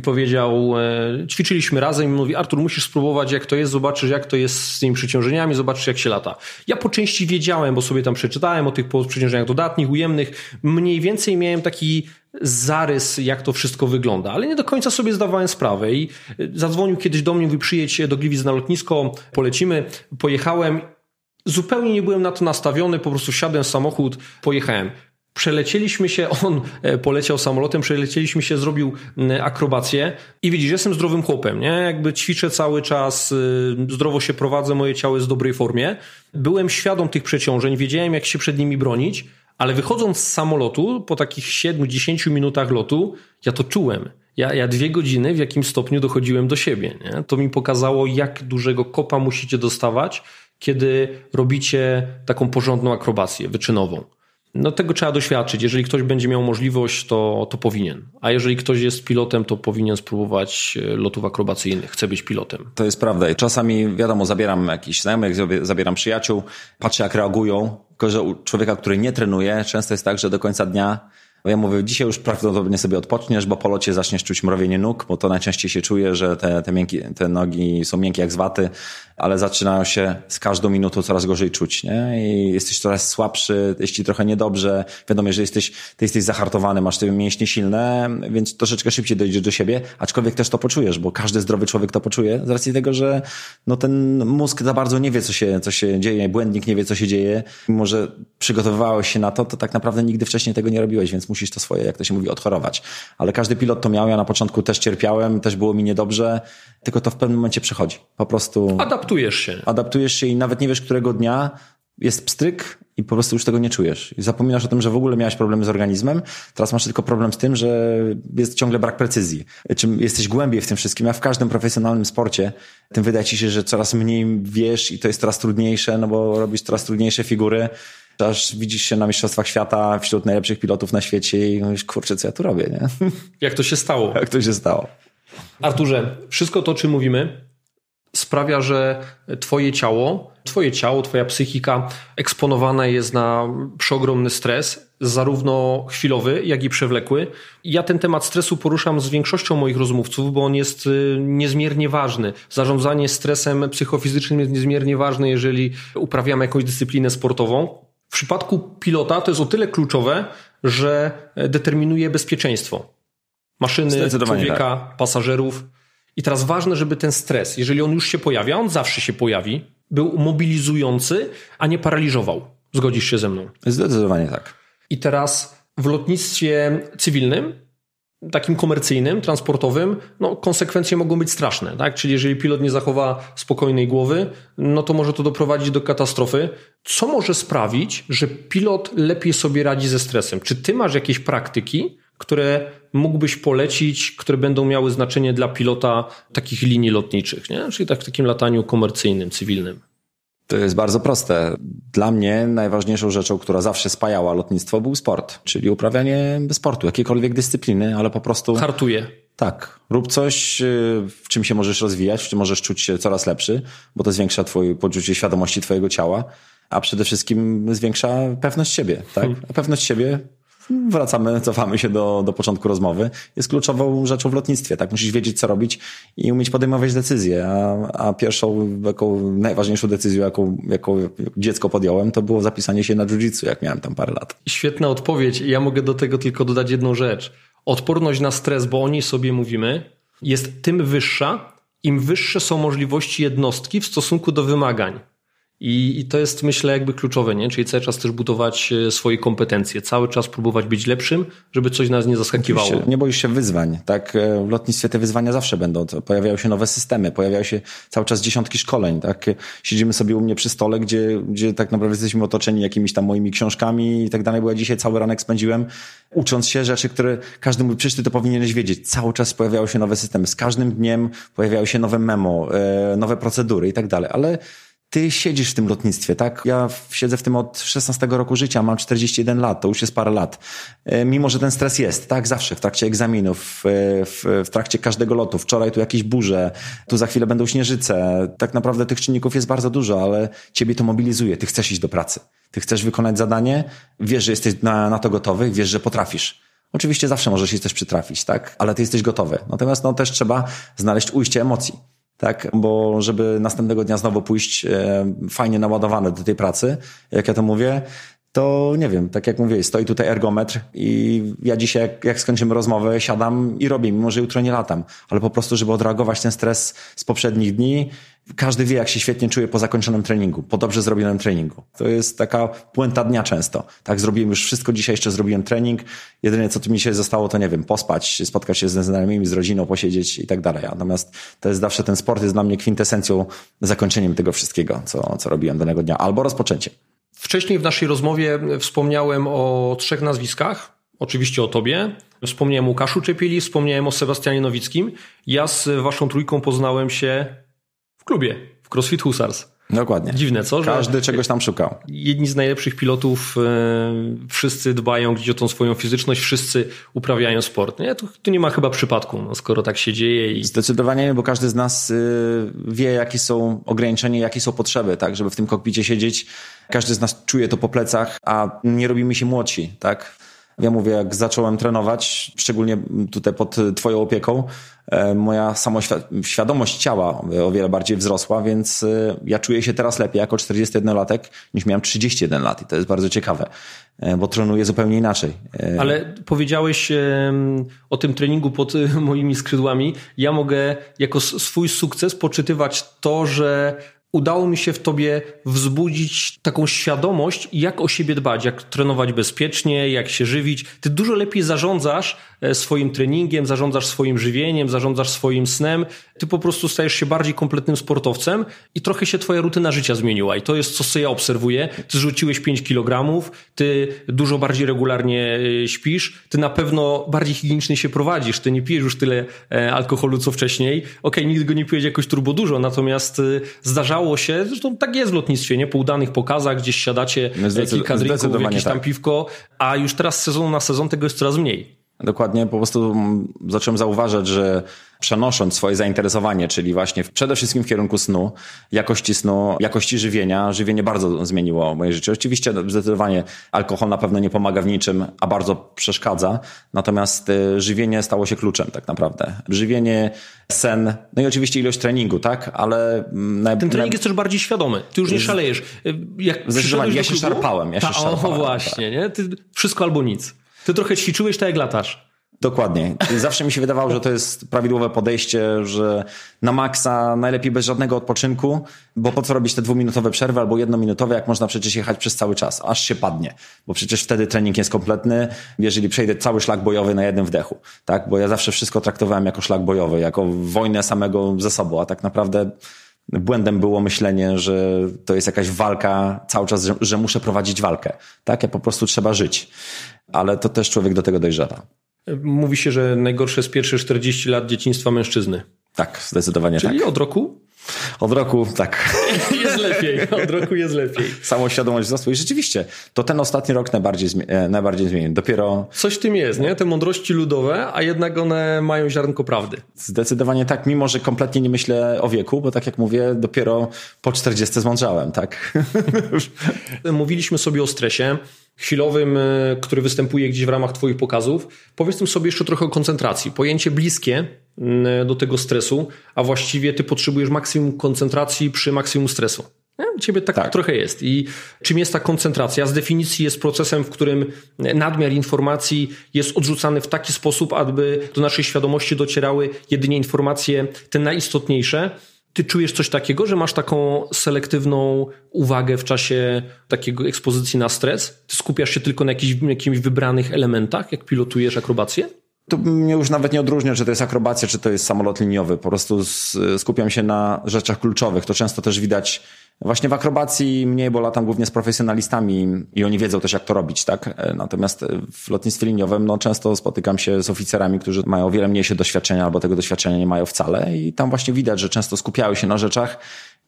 i powiedział, e, ćwiczyliśmy razem i mówi, Artur, musisz spróbować jak to jest, zobaczysz jak to jest z tymi przeciążeniami, zobaczysz jak się lata. Ja po części wiedziałem, bo sobie tam przeczytałem o tych przeciążeniach dodatnich, ujemnych, mniej więcej miałem taki zarys, jak to wszystko wygląda, ale nie do końca sobie zdawałem sprawę i e, zadzwonił kiedyś do mnie, mówi, przyjedź do Gliwic na lotnisko, polecimy, pojechałem, zupełnie nie byłem na to nastawiony, po prostu wsiadłem w samochód, pojechałem. Przelecieliśmy się, on e, poleciał samolotem, przelecieliśmy się, zrobił akrobację i widzisz, jestem zdrowym chłopem, nie? Jakby ćwiczę cały czas, y, zdrowo się prowadzę, moje ciało jest w dobrej formie. Byłem świadom tych przeciążeń, wiedziałem jak się przed nimi bronić, ale wychodząc z samolotu, po takich 7-10 minutach lotu, ja to czułem. Ja, ja dwie godziny w jakim stopniu dochodziłem do siebie. Nie? To mi pokazało, jak dużego kopa musicie dostawać, kiedy robicie taką porządną akrobację wyczynową. No tego trzeba doświadczyć. Jeżeli ktoś będzie miał możliwość, to, to powinien. A jeżeli ktoś jest pilotem, to powinien spróbować e, lotów akrobacyjnych. Chce być pilotem. To jest prawda. I czasami, wiadomo, zabieram jakichś znajomych, zabieram przyjaciół, patrzę jak reagują. Tylko, że u człowieka, który nie trenuje, często jest tak, że do końca dnia Ja mówię, dzisiaj już prawdopodobnie sobie odpoczniesz, bo po locie zaczniesz czuć mrowienie nóg, bo to najczęściej się czuje, że te, te, miękkie, te nogi są miękkie jak z waty, ale zaczynają się z każdą minutą coraz gorzej czuć, nie? I jesteś coraz słabszy, jest ci trochę niedobrze. Wiadomo, że jesteś, ty jesteś zahartowany, masz te mięśnie silne, więc troszeczkę szybciej dojdziesz do siebie, aczkolwiek też to poczujesz, bo każdy zdrowy człowiek to poczuje, z racji tego, że no ten mózg za bardzo nie wie, co się, co się dzieje, błędnik nie wie, co się dzieje. Mimo, że przygotowywałeś się na to, to tak naprawdę nigdy wcześniej tego nie robiłeś, więc musisz to swoje, jak to się mówi, odchorować. Ale każdy pilot to miał, ja na początku też cierpiałem, też było mi niedobrze, tylko to w pewnym momencie przechodzi. Po prostu... Adaptujesz się. Adaptujesz się i nawet nie wiesz, którego dnia jest pstryk i po prostu już tego nie czujesz. I zapominasz o tym, że w ogóle miałeś problemy z organizmem, teraz masz tylko problem z tym, że jest ciągle brak precyzji. Czym jesteś głębiej w tym wszystkim, a w każdym profesjonalnym sporcie, tym wydaje ci się, że coraz mniej wiesz i to jest coraz trudniejsze, no bo robisz coraz trudniejsze figury, aż widzisz się na Mistrzostwach Świata wśród najlepszych pilotów na świecie i mówisz, kurczę, co ja tu robię, nie? Jak to się stało? Jak to się stało? Arturze, wszystko to, o czym mówimy, sprawia, że twoje ciało, twoje ciało, twoja psychika eksponowane jest na przeogromny stres, zarówno chwilowy, jak i przewlekły. Ja ten temat stresu poruszam z większością moich rozmówców, bo on jest y, niezmiernie ważny. Zarządzanie stresem psychofizycznym jest niezmiernie ważne, jeżeli uprawiamy jakąś dyscyplinę sportową. W przypadku pilota to jest o tyle kluczowe, że determinuje bezpieczeństwo maszyny, człowieka, tak. pasażerów. I teraz ważne, żeby ten stres, jeżeli on już się pojawia, on zawsze się pojawi, był mobilizujący, a nie paraliżował. Zgodzisz się ze mną? Zdecydowanie tak. I teraz w lotnictwie cywilnym, takim komercyjnym, transportowym, no konsekwencje mogą być straszne, tak? Czyli jeżeli pilot nie zachowa spokojnej głowy, no to może to doprowadzić do katastrofy. Co może sprawić, że pilot lepiej sobie radzi ze stresem? Czy ty masz jakieś praktyki, które mógłbyś polecić, które będą miały znaczenie dla pilota takich linii lotniczych, nie? czyli tak w takim lataniu komercyjnym, cywilnym? To jest bardzo proste. Dla mnie najważniejszą rzeczą, która zawsze spajała lotnictwo, był sport, czyli uprawianie sportu, jakiejkolwiek dyscypliny, ale po prostu. Hartuje. Tak. Rób coś, y, w czym się możesz rozwijać, w czym możesz czuć się coraz lepszy, bo to zwiększa twoje poczucie świadomości twojego ciała, a przede wszystkim zwiększa pewność siebie, tak? Hmm. A pewność siebie wracamy, cofamy się do, do początku rozmowy, jest kluczową rzeczą w lotnictwie. Tak, musisz wiedzieć, co robić i umieć podejmować decyzje. A, a pierwszą, jaką, najważniejszą decyzją, jaką, jaką dziecko podjąłem, to było zapisanie się na jiu-jitsu, jak miałem tam parę lat. Świetna odpowiedź. Ja mogę do tego tylko dodać jedną rzecz. Odporność na stres, bo o niej sobie mówimy, jest tym wyższa, im wyższe są możliwości jednostki w stosunku do wymagań. I, I, to jest, myślę, jakby kluczowe, nie? Czyli cały czas też budować e, swoje kompetencje, cały czas próbować być lepszym, żeby coś nas nie zaskakiwało. Nie boisz się wyzwań, tak? E, w lotnictwie te wyzwania zawsze będą. Pojawiają się nowe systemy, pojawiają się cały czas dziesiątki szkoleń, tak? Siedzimy sobie u mnie przy stole, gdzie, gdzie tak naprawdę jesteśmy otoczeni jakimiś tam moimi książkami i tak dalej, bo ja dzisiaj cały ranek spędziłem ucząc się rzeczy, które każdy mówi, przecież ty to powinieneś wiedzieć. Cały czas pojawiały się nowe systemy, z każdym dniem pojawiały się nowe memo, e, nowe procedury i tak dalej, ale ty siedzisz w tym lotnictwie, tak? Ja siedzę w tym od 16 roku życia, mam 41 lat, to już jest parę lat. E, mimo, że ten stres jest, tak? Zawsze w trakcie egzaminów, w, w trakcie każdego lotu. Wczoraj tu jakieś burze, tu za chwilę będą śnieżyce. Tak naprawdę tych czynników jest bardzo dużo, ale ciebie to mobilizuje. Ty chcesz iść do pracy. Ty chcesz wykonać zadanie, wiesz, że jesteś na, na to gotowy, wiesz, że potrafisz. Oczywiście zawsze możesz się też przytrafić, tak? Ale ty jesteś gotowy. Natomiast no też trzeba znaleźć ujście emocji tak, bo żeby następnego dnia znowu pójść e, fajnie naładowany do tej pracy, jak ja to mówię, to nie wiem, tak jak mówię, stoi tutaj ergometr i ja dzisiaj, jak, jak skończymy rozmowę, siadam i robię, mimo że jutro nie latam, ale po prostu, żeby odreagować ten stres z poprzednich dni, każdy wie, jak się świetnie czuje po zakończonym treningu, po dobrze zrobionym treningu. To jest taka puenta dnia często. Tak, zrobiłem już wszystko dzisiaj, jeszcze zrobiłem trening. Jedyne, co tu mi się zostało, to nie wiem, pospać, spotkać się ze znajomymi, z rodziną, posiedzieć i tak dalej. Natomiast to jest zawsze ten sport jest dla mnie kwintesencją, zakończeniem tego wszystkiego, co, co robiłem danego dnia, albo rozpoczęciem. Wcześniej w naszej rozmowie wspomniałem o trzech nazwiskach. Oczywiście o tobie. Wspomniałem o Łukaszu Czepieli, wspomniałem o Sebastianie Nowickim. Ja z waszą trójką poznałem się w klubie, w CrossFit Husars. Dokładnie. Dziwne, co? Każdy czegoś tam szukał. Jedni z najlepszych pilotów, e, wszyscy dbają gdzieś o tą swoją fizyczność, wszyscy uprawiają sport. Nie? Tu, tu nie ma chyba przypadku, no, skoro tak się dzieje. I... Zdecydowanie nie, bo każdy z nas y, wie, jakie są ograniczenia, jakie są potrzeby, tak, żeby w tym kokpicie siedzieć. Każdy z nas czuje to po plecach, a nie robimy się młodsi, tak? Ja mówię, jak zacząłem trenować, szczególnie tutaj pod twoją opieką, e, moja samoświadomość ciała o wiele bardziej wzrosła, więc e, ja czuję się teraz lepiej jako 41-latek niż miałem 31 lat i to jest bardzo ciekawe, e, bo trenuję zupełnie inaczej. Ale powiedziałeś o tym treningu pod moimi skrzydłami. Ja mogę jako swój sukces poczytywać to, że udało mi się w tobie wzbudzić taką świadomość, jak o siebie dbać, jak trenować bezpiecznie, jak się żywić. Ty dużo lepiej zarządzasz e, swoim treningiem, zarządzasz swoim żywieniem, zarządzasz swoim snem. Ty po prostu stajesz się bardziej kompletnym sportowcem i trochę się twoja rutyna życia zmieniła. I to jest co ja obserwuję. Ty zrzuciłeś 5 kg, ty dużo bardziej regularnie e, śpisz, ty na pewno bardziej higienicznie się prowadzisz, ty nie pijesz już tyle e, alkoholu, co wcześniej. Okej, okay, nigdy go nie pijesz jakoś turbo dużo, natomiast zdarzało zdarzało się, zresztą tak jest w lotnictwie, nie? Po udanych pokazach gdzieś siadacie no kilka drinków, jakieś tam tak. piwko, a już teraz z sezonu na sezon tego jest coraz mniej. Dokładnie, po prostu zacząłem zauważać, że przenosząc swoje zainteresowanie, czyli właśnie przede wszystkim w kierunku snu, jakości snu, jakości żywienia, żywienie bardzo zmieniło moje życie. Oczywiście zdecydowanie alkohol na pewno nie pomaga w niczym, a bardzo przeszkadza, natomiast y, żywienie stało się kluczem tak naprawdę. Żywienie, sen, no i oczywiście ilość treningu, tak? Ale... Mm, na, Ten trening na... jest też bardziej świadomy. Ty już nie szalejesz. Y, jak Zdecydowanie, ja się szarpałem. Ja się ta, szarpałem. O właśnie, tak. nie? Ty wszystko albo nic. Ty trochę ćwiczyłeś tak jak latasz. Dokładnie. Zawsze mi się wydawało, że to jest prawidłowe podejście, że na maksa najlepiej bez żadnego odpoczynku, bo po co robić te dwuminutowe przerwy albo jednominutowe, jak można przecież jechać przez cały czas, aż się padnie, bo przecież wtedy trening jest kompletny, jeżeli przejdę cały szlak bojowy na jednym wdechu, tak? Bo ja zawsze wszystko traktowałem jako szlak bojowy, jako wojnę samego ze sobą, a tak naprawdę błędem było myślenie, że to jest jakaś walka cały czas, że, że muszę prowadzić walkę, tak? Ja po prostu trzeba żyć, ale to też człowiek do tego dojrzewa. Mówi się, że najgorsze jest pierwsze 40 lat dzieciństwa mężczyzny. Tak, zdecydowanie Czyli tak. od roku? Od roku, tak. Jest lepiej, od roku jest lepiej. Samoświadomość wzrosła i rzeczywiście, to ten ostatni rok najbardziej, e, najbardziej zmienił. Dopiero... Coś w tym jest, nie? Te mądrości ludowe, a jednak one mają ziarnko prawdy. Zdecydowanie tak, mimo że kompletnie nie myślę o wieku, bo tak jak mówię, dopiero po 40 zmądrzałem, tak? Mówiliśmy sobie o stresie chwilowym, e, który występuje gdzieś w ramach Twoich pokazów. Powiedz tym sobie jeszcze trochę o koncentracji. Pojęcie bliskie do tego stresu, a właściwie Ty potrzebujesz maksimum koncentracji przy maksimum stresu. Ciebie tak, tak, trochę jest. I czym jest ta koncentracja? Z definicji jest procesem, w którym nadmiar informacji jest odrzucany w taki sposób, aby do naszej świadomości docierały jedynie informacje te najistotniejsze. Ty czujesz coś takiego, że masz taką selektywną uwagę w czasie takiego ekspozycji na stres? Ty skupiasz się tylko na jakichś, jakichś wybranych elementach, jak pilotujesz akrobację? Tu mnie już nawet nie odróżnia, czy to jest akrobacja, czy to jest samolot liniowy. Po prostu skupiam się na rzeczach kluczowych. To często też widać Właśnie w akrobacji mniej, bo latam głównie z profesjonalistami i oni wiedzą też, jak to robić, tak? E, natomiast w lotnictwie liniowym, no często spotykam się z oficerami, którzy mają o wiele mniejsze doświadczenia albo tego doświadczenia nie mają wcale i tam właśnie widać, że często skupiają się na rzeczach,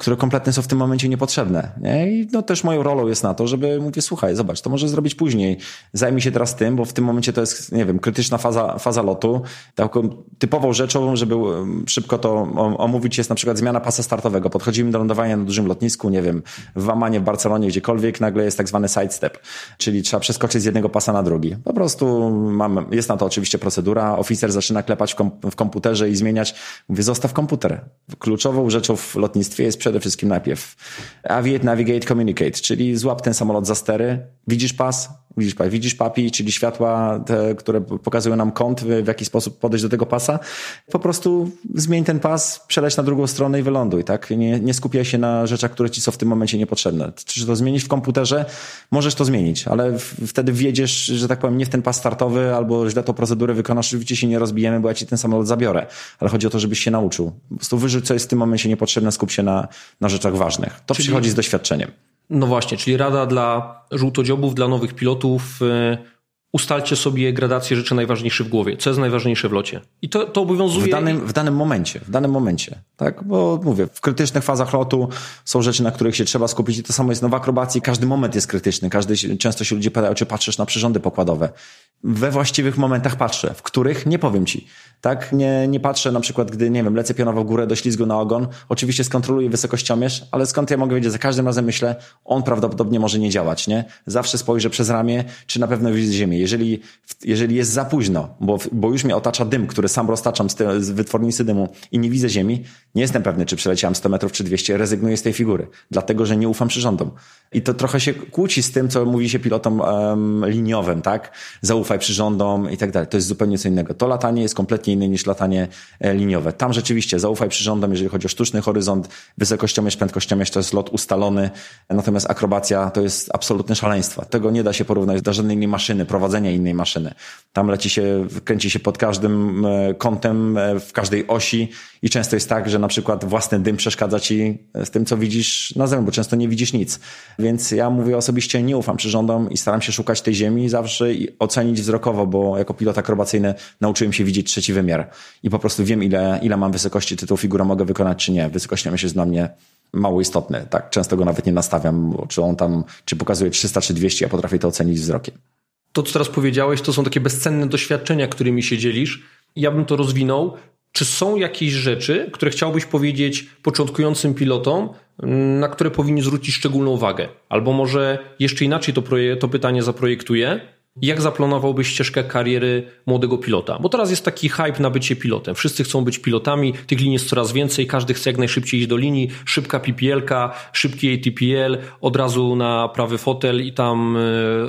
które kompletnie są w tym momencie niepotrzebne. Nie? I no też moją rolą jest na to, żeby mówię, słuchaj, zobacz, to może zrobić później. Zajmij się teraz tym, bo w tym momencie to jest, nie wiem, krytyczna faza, faza lotu. Taką typową rzeczą, żeby szybko to omówić jest na przykład zmiana pasa startowego. Podchodzimy do lądowania na dużym lotnisku, nie wiem, w Amanie, w Barcelonie, gdziekolwiek, nagle jest tak zwany sidestep, czyli trzeba przeskoczyć z jednego pasa na drugi. Po prostu mam, jest na to oczywiście procedura. Oficer zaczyna klepać w, kom, w komputerze i zmieniać. Mówię, zostaw komputer. Kluczową rzeczą w lotnictwie jest przede wszystkim najpierw aviate, navigate, communicate, czyli złap ten samolot za stery, widzisz pas, widzisz, widzisz papi, czyli światła, te, które pokazują nam kąt, w jaki sposób podejść do tego pasa. Po prostu zmień ten pas, przeleć na drugą stronę i wyląduj, tak? Nie, nie skupiaj się na rzeczach, które ci są w tym momencie niepotrzebne. Czy to zmienić w komputerze? Możesz to zmienić, ale wtedy wiedziesz, że tak powiem, nie w ten pas startowy, albo źle tą procedurę wykonasz, oczywiście się nie rozbijemy, bo ja ci ten samolot zabiorę. Ale chodzi o to, żebyś się nauczył. Po prostu wyrzuć, co jest w tym momencie niepotrzebne, skup się na, na rzeczach ważnych. To Czyli... przychodzi z doświadczeniem. No właśnie, czyli rada dla żółtodziobów, dla nowych pilotów. Ustalcie sobie gradację rzeczy najważniejszych w głowie. Co jest najważniejsze w locie? I to, to obowiązuje. W danym, w danym momencie, w danym momencie. Tak, bo mówię, w krytycznych fazach lotu są rzeczy, na których się trzeba skupić i to samo jest no w akrobacji. Każdy moment jest krytyczny. Każdy, często się ludzie pytają, czy patrzysz na przyrządy pokładowe. We właściwych momentach patrzę, w których nie powiem ci. Tak, nie, nie patrzę na przykład, gdy, nie wiem, lecę pionowo w górę do ślizgu na ogon. Oczywiście skontroluję wysokościomierz, ale skąd ja mogę wiedzieć? Za każdym razem myślę, on prawdopodobnie może nie działać, nie? Zawsze spojrzę przez ramię, czy na pewno widzę ziemię Jeżeli, jeżeli jest za późno, bo, bo już mnie otacza dym, który sam roztaczam z, z wytwornicy dymu i nie widzę ziemi, nie jestem pewny, czy przeleciałem 100 metrów czy 200, rezygnuję z tej figury, dlatego, że nie ufam przyrządom. I to trochę się kłóci z tym, co mówi się pilotom um, liniowym, tak? Zaufaj przyrządom i tak dalej. To jest zupełnie co innego. To latanie jest kompletnie inne niż latanie e, liniowe. Tam rzeczywiście zaufaj przyrządom, jeżeli chodzi o sztuczny horyzont, wysokościomierz, prędkościomierz, to jest lot ustalony, natomiast akrobacja to jest absolutne szaleństwo. Tego nie da się porównać do żadnej innej maszyny, prowadzenia innej maszyny. Tam leci się, kręci się pod każdym e, kątem, e, w każdej osi i często jest tak, że na przykład własny dym przeszkadza ci z tym, co widzisz na zewnątrz, bo często nie widzisz nic. Więc ja mówię osobiście, nie ufam przyrządom i staram się szukać tej ziemi zawsze i ocenić wzrokowo, bo jako pilot akrobacyjny nauczyłem się widzieć trzeci wymiar i po prostu wiem, ile, ile mam wysokości, czy tą figurę mogę wykonać, czy nie. Wysokość jest dla mnie mało istotny. Tak, często go nawet nie nastawiam, czy on tam, czy pokazuje 300 czy 200, ja potrafię to ocenić wzrokiem. To, co teraz powiedziałeś, to są takie bezcenne doświadczenia, którymi się dzielisz. Ja bym to rozwinął. Czy są jakieś rzeczy, które chciałbyś powiedzieć początkującym pilotom, na które powinni zwrócić szczególną uwagę? Albo może jeszcze inaczej to, to pytanie zaprojektuję. Jak zaplanowałbyś ścieżkę kariery młodego pilota? Bo teraz jest taki hype na bycie pilotem. Wszyscy chcą być pilotami, tych linii jest coraz więcej, każdy chce jak najszybciej iść do linii, szybka PPL-ka, szybki ATPL, od razu na prawy fotel i tam e,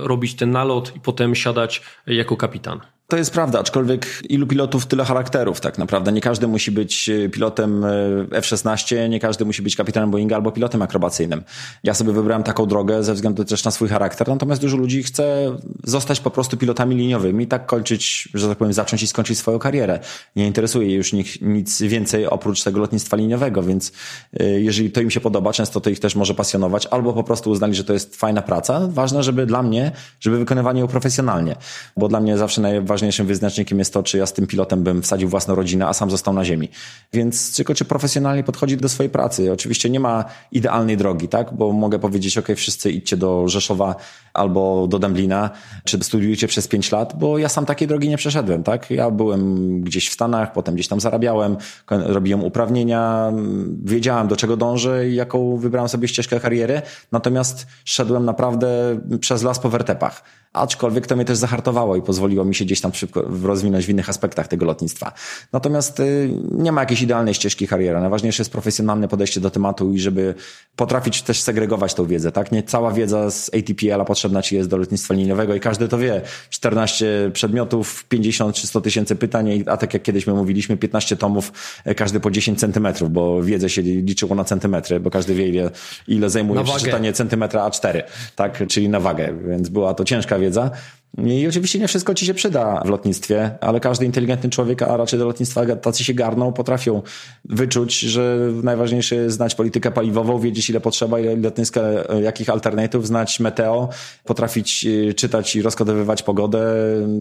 robić ten nalot i potem siadać jako kapitan. To jest prawda, aczkolwiek ilu pilotów, tyle charakterów tak naprawdę. Nie każdy musi być e, pilotem e, F-16, nie każdy musi być kapitanem Boeinga albo pilotem akrobacyjnym. Ja sobie wybrałem taką drogę ze względu też na swój charakter, natomiast dużo ludzi chce zostać po prostu pilotami liniowymi i tak kończyć, że tak powiem, zacząć i skończyć swoją karierę. Nie interesuje już nich nic więcej oprócz tego lotnictwa liniowego, więc e, jeżeli to im się podoba, często to ich też może pasjonować, albo po prostu uznali, że to jest fajna praca. Ważne, żeby dla mnie, żeby wykonywanie ją profesjonalnie, bo dla mnie zawsze najważniejsze najważniejszym wyznacznikiem jest to, czy ja z tym pilotem bym wsadził własną rodzinę, a sam został na ziemi. Więc tylko czy profesjonalnie podchodzi do swojej pracy. Oczywiście nie ma idealnej drogi, tak? Bo mogę powiedzieć, ok, wszyscy idźcie do Rzeszowa albo do Dęblina, czy studiujcie przez pięć lat, bo ja sam takiej drogi nie przeszedłem, tak? Ja byłem gdzieś w Stanach, potem gdzieś tam zarabiałem, robiłem uprawnienia, wiedziałem do czego dążę i jaką wybrałem sobie ścieżkę kariery, natomiast szedłem naprawdę przez las po wertepach aczkolwiek to mnie też zahartowało i pozwoliło mi się gdzieś tam szybko rozwinąć w innych aspektach tego lotnictwa. Natomiast y, nie ma jakiejś idealnej ścieżki kariery. Najważniejsze jest profesjonalne podejście do tematu i żeby potrafić też segregować tą wiedzę, tak? Nie cała wiedza z ATPL-a potrzebna ci jest do lotnictwa liniowego i każdy to wie. 14 przedmiotów, 50 czy 100 tysięcy pytań, a tak jak kiedyś my mówiliśmy, 15 tomów, e, każdy po 10 centymetrów, bo wiedzę się liczyło na centymetry, bo każdy wie ile, ile zajmuje przeczytanie centymetra A4, tak? Czyli na wagę, więc była to ciężka wiedza. I oczywiście nie wszystko ci się przyda w lotnictwie, ale każdy inteligentny człowiek, a raczej do lotnictwa tacy się garną, potrafią wyczuć, że najważniejsze jest znać politykę paliwową, wiedzieć ile potrzeba, ile lotniska, jakich alternatywów, znać meteo, potrafić y, czytać i rozkodowywać pogodę,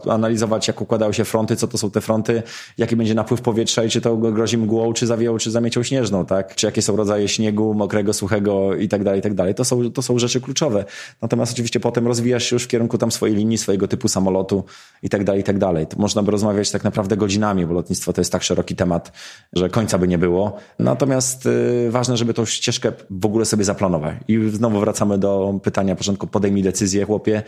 analizować jak układają się fronty, co to są te fronty, jaki będzie napływ powietrza i czy to grozi mgłą, czy zawieją, czy zamiecią śnieżną, tak? Czy jakie są rodzaje śniegu, mokrego, suchego i tak dalej, i tak dalej. To są, to są rzeczy kluczowe. Natomiast oczywiście potem rozwijasz się już w kierunku tam swojej linii, swojego typu samolotu i tak dalej, i tak dalej. To można by rozmawiać tak naprawdę godzinami, bo lotnictwo to jest tak szeroki temat, że końca by nie było. Natomiast y, ważne, żeby tą ścieżkę w ogóle sobie zaplanować. I znowu wracamy do pytania, początku podejmij decyzję, chłopie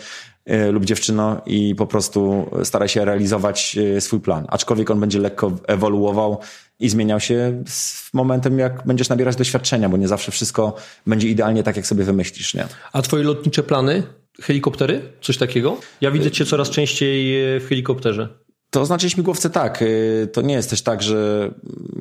y, lub dziewczyno i po prostu staraj się realizować y, swój plan. Aczkolwiek on będzie lekko ewoluował i zmieniał się z momentem, jak będziesz nabierać doświadczenia, bo nie zawsze wszystko będzie idealnie tak, jak sobie wymyślisz, nie? A twoje lotnicze plany? Helikoptery? Coś takiego? Ja widzę cię coraz częściej e, w helikopterze. To znaczy śmigłowce tak. E, to nie jest też tak, że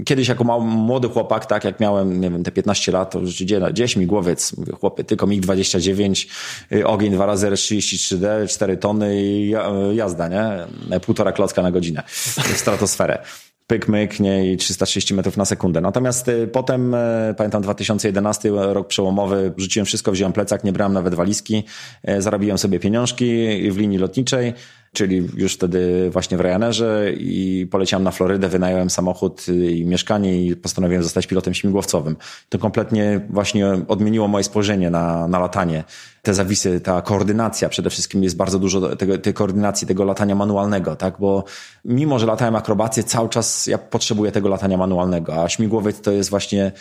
kiedyś jako mały, młody chłopak, tak jak miałem, nie wiem, te 15 lat, to już gdzie, gdzie śmigłowiec? Mówię, chłopie, tylko MiG-29, e, ogień 2 razy R33D, 4 tony i jazda, nie? Półtora klocka na godzinę w stratosferę pyk, myk, nie, i 330 metrów na sekundę. Natomiast y, potem, y, pamiętam 2011, rok przełomowy, rzuciłem wszystko, wziąłem plecak, nie brałem nawet walizki, y, zarobiłem sobie pieniążki w linii lotniczej, czyli już wtedy właśnie w Ryanerze i poleciałem na Florydę, wynająłem samochód i mieszkanie i postanowiłem zostać pilotem śmigłowcowym. To kompletnie właśnie odmieniło moje spojrzenie na, na latanie. Te zawisy, ta koordynacja przede wszystkim jest bardzo dużo tego, tej koordynacji, tego latania manualnego, tak? Bo mimo, że latałem akrobację, cały czas ja potrzebuję tego latania manualnego, a śmigłowiec to jest właśnie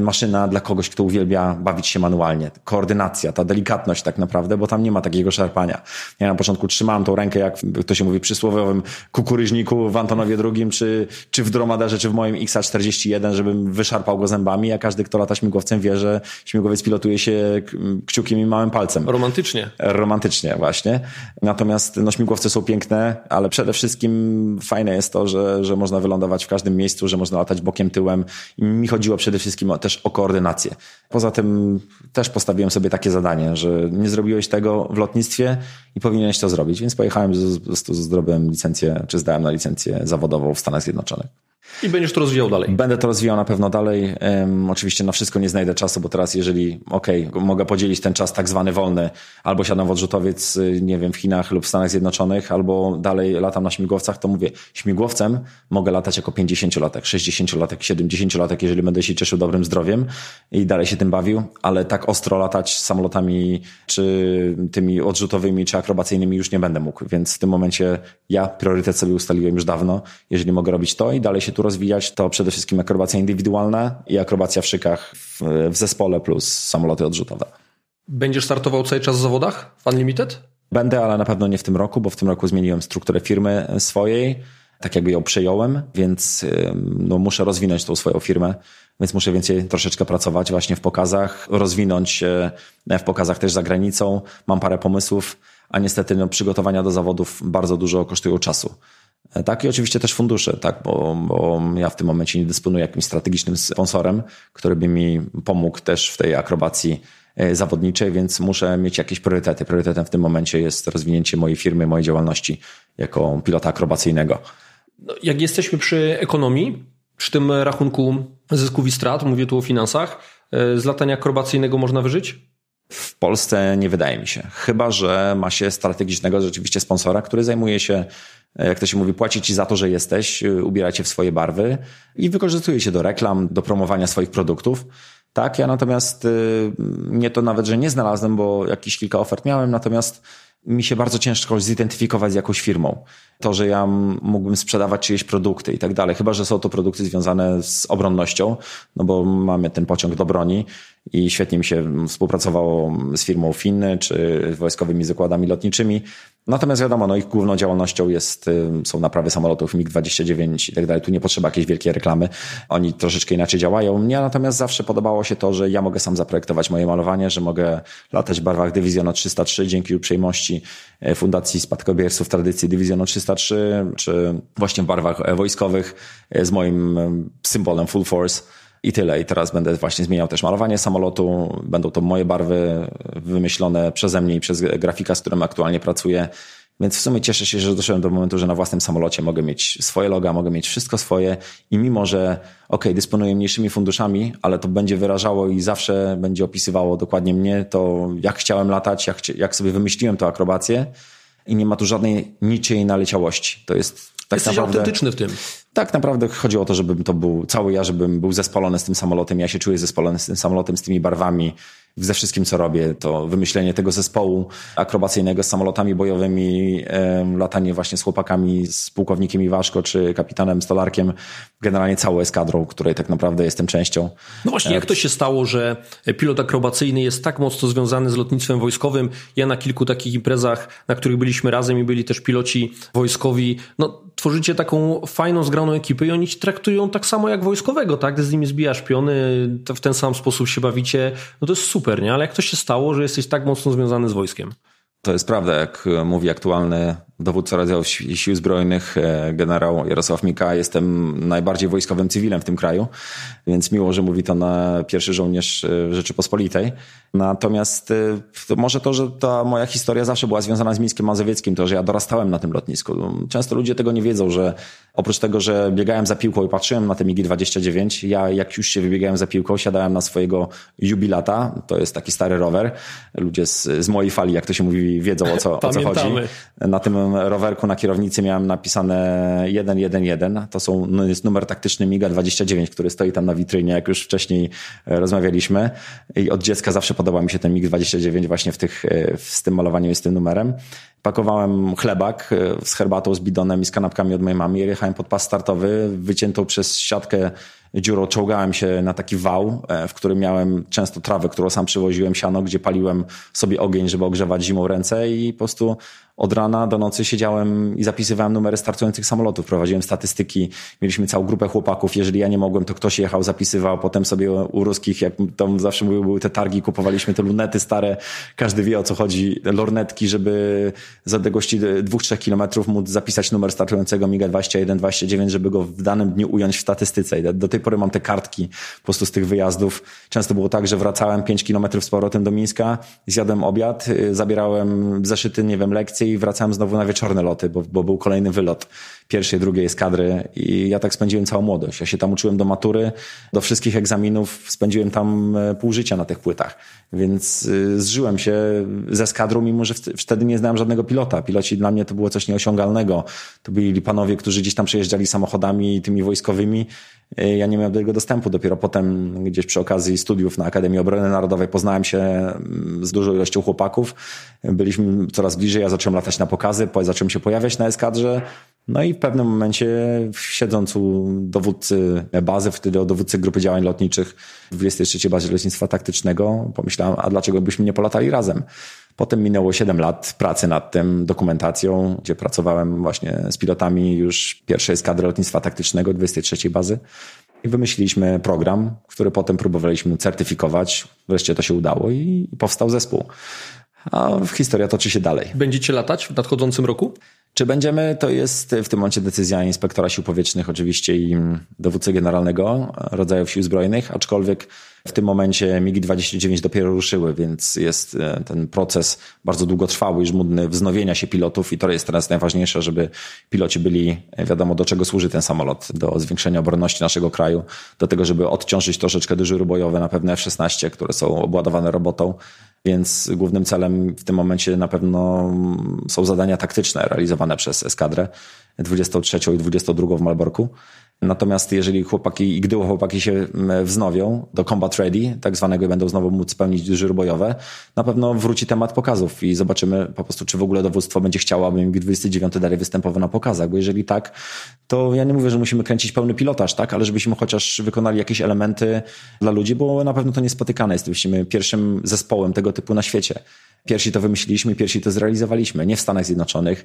maszyna dla kogoś, kto uwielbia bawić się manualnie. Koordynacja, ta delikatność tak naprawdę, bo tam nie ma takiego szarpania. Ja na początku trzymałem tą rękę, jak to się mówi przysłowiowym kukuryżniku w Antonowie II, czy, czy w dromadarze, czy w moim XA41, żebym wyszarpał go zębami, a każdy, kto lata śmigłowcem wie, że śmigłowiec pilotuje się kciukiem i małym palcem. Romantycznie. Romantycznie, właśnie. Natomiast no, śmigłowce są piękne, ale przede wszystkim fajne jest to, że, że można wylądować w każdym miejscu, że można latać bokiem, tyłem. I mi chodziło przede wszystkim też o koordynację. Poza tym też postawiłem sobie takie zadanie, że nie zrobiłeś tego w lotnictwie i powinieneś to zrobić, więc pojechałem, po prostu zdobyłem licencję, czy zdałem na licencję zawodową w Stanach Zjednoczonych. I będziesz to rozwijał dalej. Będę to rozwijał na pewno dalej. Um, oczywiście na wszystko nie znajdę czasu, bo teraz jeżeli, okej, okay, mogę podzielić ten czas tak zwany wolny, albo siadam w odrzutowiec, y, nie wiem, w Chinach lub w Stanach Zjednoczonych, albo dalej latam na śmigłowcach, to mówię, śmigłowcem mogę latać jako 50-latek, 60-latek, 70-latek, jeżeli będę się cieszył dobrym zdrowiem i dalej się tym bawił, ale tak ostro latać samolotami, czy tymi odrzutowymi, czy akrobacyjnymi już nie będę mógł, więc w tym momencie ja priorytet sobie ustaliłem już dawno, jeżeli mogę robić to i dalej się tu rozwijać, to przede wszystkim akrobacja indywidualna i akrobacja w szykach w, w zespole plus samoloty odrzutowe. Będziesz startował cały czas w zawodach w Unlimited? Będę, ale na pewno nie w tym roku, bo w tym roku zmieniłem strukturę firmy swojej, tak jakby ją przejąłem, więc no, muszę rozwinąć tą swoją firmę, więc muszę więcej troszeczkę pracować właśnie w pokazach, rozwinąć w pokazach też za granicą. Mam parę pomysłów, a niestety no, przygotowania do zawodów bardzo dużo kosztują czasu. E, tak, i oczywiście też fundusze, tak, bo, bo ja w tym momencie nie dysponuję jakimś strategicznym sponsorem, który by mi pomógł też w tej akrobacji e, zawodniczej, więc muszę mieć jakieś priorytety. Priorytetem w tym momencie jest rozwinięcie mojej firmy, mojej działalności jako pilota akrobacyjnego. No, jak jesteśmy przy ekonomii, przy tym rachunku zysków i strat, mówię tu o finansach, e, z latania akrobacyjnego można wyżyć? Polsce nie wydaje mi się. Chyba, że ma się strategicznego rzeczywiście sponsora, który zajmuje się jak to się mówi, płaci ci za to, że jesteś, y, ubiera cię w swoje barwy i wykorzystuje się do reklam, do promowania swoich produktów. Tak, ja natomiast y, nie to nawet, że nie znalazłem, bo jakieś kilka ofert miałem, natomiast mi się bardzo ciężko zidentyfikować z jakąś firmą. To, że ja mógłbym sprzedawać czyjeś produkty i tak dalej, chyba, że są to produkty związane z obronnością, no bo mamy ten pociąg do broni i świetnie mi się współpracowało z firmą Finny czy wojskowymi zakładami lotniczymi. Natomiast wiadomo, no ich główną działalnością jest, y, są naprawy samolotów MiG-29 i tak dalej. Tu nie potrzeba jakiejś wielkiej reklamy. Oni troszeczkę inaczej działają. Mnie natomiast zawsze podobało się to, że ja mogę sam zaprojektować moje malowanie, że mogę latać w barwach Dywizjonu 303 dzięki uprzejmości e, Fundacji Spadkobierców Tradycji Dywizjonu 303, czy właśnie w barwach e, wojskowych e, z moim symbolem Full Force. I tyle. I teraz będę właśnie zmieniał też malowanie samolotu. Będą to moje barwy wymyślone przeze mnie i przez grafika, z którym aktualnie pracuję. Więc w sumie cieszę się, że doszedłem do momentu, że na własnym samolocie mogę mieć swoje loga, mogę mieć wszystko swoje i mimo, że ok, dysponuję mniejszymi funduszami, ale to będzie wyrażało i zawsze będzie opisywało dokładnie mnie, to jak chciałem latać, jak, jak sobie wymyśliłem tę akrobację i nie ma tu żadnej niczyjej naleciałości. To jest tak Jesteś naprawdę, autentyczny w tym. Tak naprawdę chodziło o to, żebym to był cały ja, żebym był zespolony z tym samolotem. Ja się czuję zespolony z tym samolotem, z tymi barwami, ze wszystkim, co robię. To wymyślenie tego zespołu akrobacyjnego z samolotami bojowymi, latanie właśnie z chłopakami, z pułkownikiem Iwaszko czy kapitanem Stolarkiem, generalnie całą eskadrą, której tak naprawdę jestem częścią. No właśnie, jak to się stało, że pilot akrobacyjny jest tak mocno związany z lotnictwem wojskowym? Ja na kilku takich imprezach, na których byliśmy razem i byli też piloci wojskowi, no tworzycie taką fajną, zgraną ekipę i oni ci traktują tak samo jak wojskowego, tak? Gdy z nimi zbijasz piony, w ten sam sposób się bawicie, no to jest super, nie? Ale jak to się stało, że jesteś tak mocno związany z wojskiem? To jest prawda, jak mówi aktualny dowódca rodzaju sił zbrojnych, e, generał Jarosław Mika. Jestem najbardziej wojskowym cywilem w tym kraju, więc miło, że mówi to na pierwszy żołnierz e, Rzeczypospolitej. Natomiast e, to może to, że ta moja historia zawsze była związana z Mińskiem Mazowieckim, to, że ja dorastałem na tym lotnisku. Często ludzie tego nie wiedzą, że oprócz tego, że biegałem za piłką i patrzyłem na te MIGI-29, ja jak już się wybiegałem za piłką, siadałem na swojego jubilata, to jest taki stary rower. Ludzie z, z mojej fali, jak to się mówi, wiedzą o co, o co chodzi. Na tym rowerku na kierownicy miałem napisane 111. To są, no jest numer taktyczny MIGA 29, który stoi tam na witrynie, jak już wcześniej e, rozmawialiśmy. I od dziecka zawsze podobał mi się ten MIG 29 właśnie w tych, e, z tym malowaniem i z tym numerem. Pakowałem chlebak e, z herbatą, z bidonem i z kanapkami od mojej mamy. Jechałem pod pas startowy, wyciętą przez siatkę dziurą. Czołgałem się na taki wał, e, w którym miałem często trawę, którą sam przywoziłem, siano, gdzie paliłem sobie ogień, żeby ogrzewać zimą ręce i po prostu od rana do nocy siedziałem i zapisywałem numery startujących samolotów, prowadziłem statystyki, mieliśmy całą grupę chłopaków, jeżeli ja nie mogłem, to ktoś jechał, zapisywał, potem sobie u ruskich, jak tam zawsze mówił, były te targi, kupowaliśmy te lunety stare, każdy wie o co chodzi, lornetki, żeby z odległości dwóch, trzech kilometrów móc zapisać numer startującego MIGA 21, 29, żeby go w danym dniu ująć w statystyce. I do tej pory mam te kartki po prostu z tych wyjazdów. Często było tak, że wracałem 5 kilometrów z powrotem do Mińska, zjadłem obiad, y, zabierałem zeszyty, nie wiem, lekcje i wracałem znowu na wieczorne loty, bo, bo był kolejny wylot pierwszej, drugiej eskadry i ja tak spędziłem całą młodość. Ja się tam uczyłem do matury, do wszystkich egzaminów, spędziłem tam e, pół życia na tych płytach, więc y, zżyłem się ze eskadrą, mimo że wtedy nie znałem żadnego pilota. Piloci dla mnie to było coś nieosiągalnego. To byli panowie, którzy gdzieś tam przejeżdżali samochodami tymi wojskowymi. E, ja nie miałem do tego dostępu. Dopiero potem gdzieś przy okazji studiów na Akademii Obrony Narodowej poznałem się mm, z dużą ilością chłopaków. Byliśmy coraz bliżej, ja zacząłem latać na pokazy, zacząłem się pojawiać na eskadrze. No i w pewnym momencie, siedząc u dowódcy bazy, wtedy o dowódcy grupy działań lotniczych w 23 bazie lotnictwa taktycznego, pomyślałem, a dlaczego byśmy nie polatali razem? Potem minęło 7 lat pracy nad tym, dokumentacją, gdzie pracowałem właśnie z pilotami już pierwszej eskadry lotnictwa taktycznego 23 bazy. I wymyśliliśmy program, który potem próbowaliśmy certyfikować. Wreszcie to się udało i powstał zespół. A historia toczy się dalej. Będziecie latać w nadchodzącym roku? Czy będziemy, to jest w tym momencie decyzja inspektora sił powietrznych oczywiście i dowódcy generalnego rodzajów sił zbrojnych, aczkolwiek w tym momencie MiG-29 dopiero ruszyły, więc jest e, ten proces bardzo długotrwały i żmudny wznowienia się pilotów i to jest teraz najważniejsze, żeby piloci byli, e, wiadomo do czego służy ten samolot, do zwiększenia obronności naszego kraju, do tego, żeby odciążyć troszeczkę dyżury bojowe na pewne F-16, które są obładowane robotą, więc głównym celem w tym momencie na pewno są zadania taktyczne realizowane przez eskadrę 23 i 22 w Malborku. Natomiast jeżeli chłopaki i gdy chłopaki się wznowią do combat ready, tak zwanego i będą znowu móc spełnić dyżury bojowe, na pewno wróci temat pokazów i zobaczymy po prostu, czy w ogóle dowództwo będzie chciało, aby MiG-29 dalej występował na pokazach, bo jeżeli tak, to ja nie mówię, że musimy kręcić pełny pilotaż, tak, ale żebyśmy chociaż wykonali jakieś elementy dla ludzi, bo na pewno to niespotykane jest. Jesteśmy pierwszym zespołem tego typu na świecie. Pierwsi to wymyśliliśmy, pierwsi to zrealizowaliśmy. Nie w Stanach Zjednoczonych,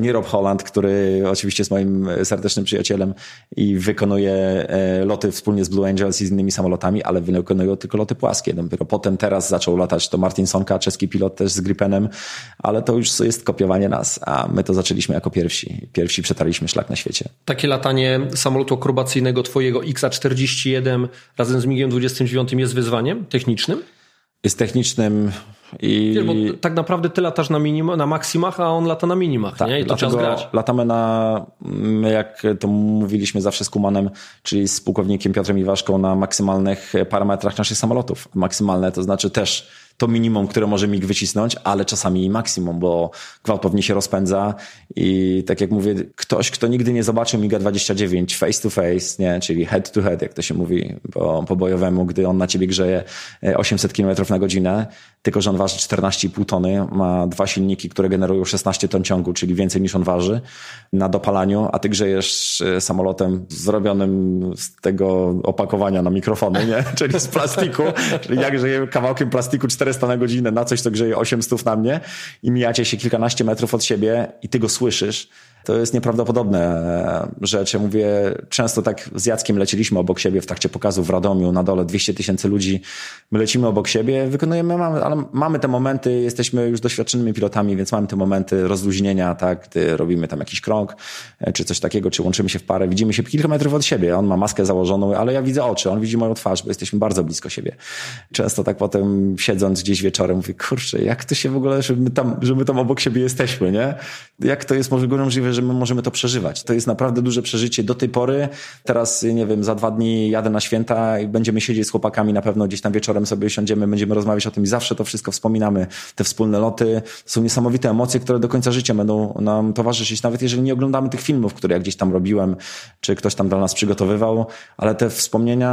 nie Rob Holland, który oczywiście jest moim serdecznym przyjacielem i wykonuje e, loty wspólnie z Blue Angels i z innymi samolotami, ale wykonują tylko loty płaskie. Dopiero potem teraz zaczął latać to Martin Sonka, czeski pilot też z Gripenem, ale to już jest kopiowanie nas, a my to zaczęliśmy jako pierwsi. Pierwsi przetarliśmy szlak na świecie. Takie latanie samolotu akrobacyjnego twojego XA-41 razem z MiG-29 jest wyzwaniem technicznym? Jest technicznym i... Bo tak naprawdę ty latasz na, minima, na maksimach, a on lata na minimach, tak, nie? I to czas grać. Latamy na, jak to mówiliśmy zawsze z Kumanem, czyli z pułkownikiem Piotrem Iwaszką, na maksymalnych parametrach naszych samolotów. Maksymalne to znaczy też to minimum, które może MIG wycisnąć, ale czasami i maksimum, bo gwałtownie się rozpędza i tak jak mówię, ktoś, kto nigdy nie zobaczył MIGa 29 face to face, nie, czyli head to head, jak to się mówi po, po bojowemu, gdy on na ciebie grzeje 800 km na godzinę, tylko że on waży 14,5 tony, ma dwa silniki, które generują 16 ton ciągu, czyli więcej niż on waży na dopalaniu, a ty grzejesz e, samolotem zrobionym z tego opakowania na mikrofony, nie? czyli z plastiku, czyli jak grzeję kawałkiem plastiku 400 na godzinę na coś, co grzeje 800 na mnie i mijacie się kilkanaście metrów od siebie i ty go słyszysz, to jest nieprawdopodobne rzecz. Ja mówię, często tak z Jackiem leciliśmy obok siebie w trakcie pokazu w Radomiu, na dole 200 tysięcy ludzi. My lecimy obok siebie, wykonujemy, mamy, ale mamy te momenty, jesteśmy już doświadczonymi pilotami, więc mamy te momenty rozluźnienia, tak, gdy robimy tam jakiś krąg, e, czy coś takiego, czy łączymy się w parę, widzimy się kilka metrów od siebie. On ma maskę założoną, ale ja widzę oczy, on widzi moją twarz, bo jesteśmy bardzo blisko siebie. Często tak potem siedząc gdzieś wieczorem mówię, kurczę, jak to się w ogóle, że my tam, że my tam obok siebie jesteśmy, nie? Jak to jest możliwe, że my możemy to przeżywać. To jest naprawdę duże przeżycie do tej pory. Teraz, nie wiem, za dwa dni jadę na święta i będziemy siedzieć z chłopakami na pewno gdzieś tam wieczorem sobie siądziemy, będziemy rozmawiać o tym i zawsze to wszystko wspominamy. Te wspólne loty są niesamowite emocje, które do końca życia będą nam towarzyszyć, nawet jeżeli nie oglądamy tych filmów, które ja gdzieś tam robiłem, czy ktoś tam dla nas przygotowywał, ale te wspomnienia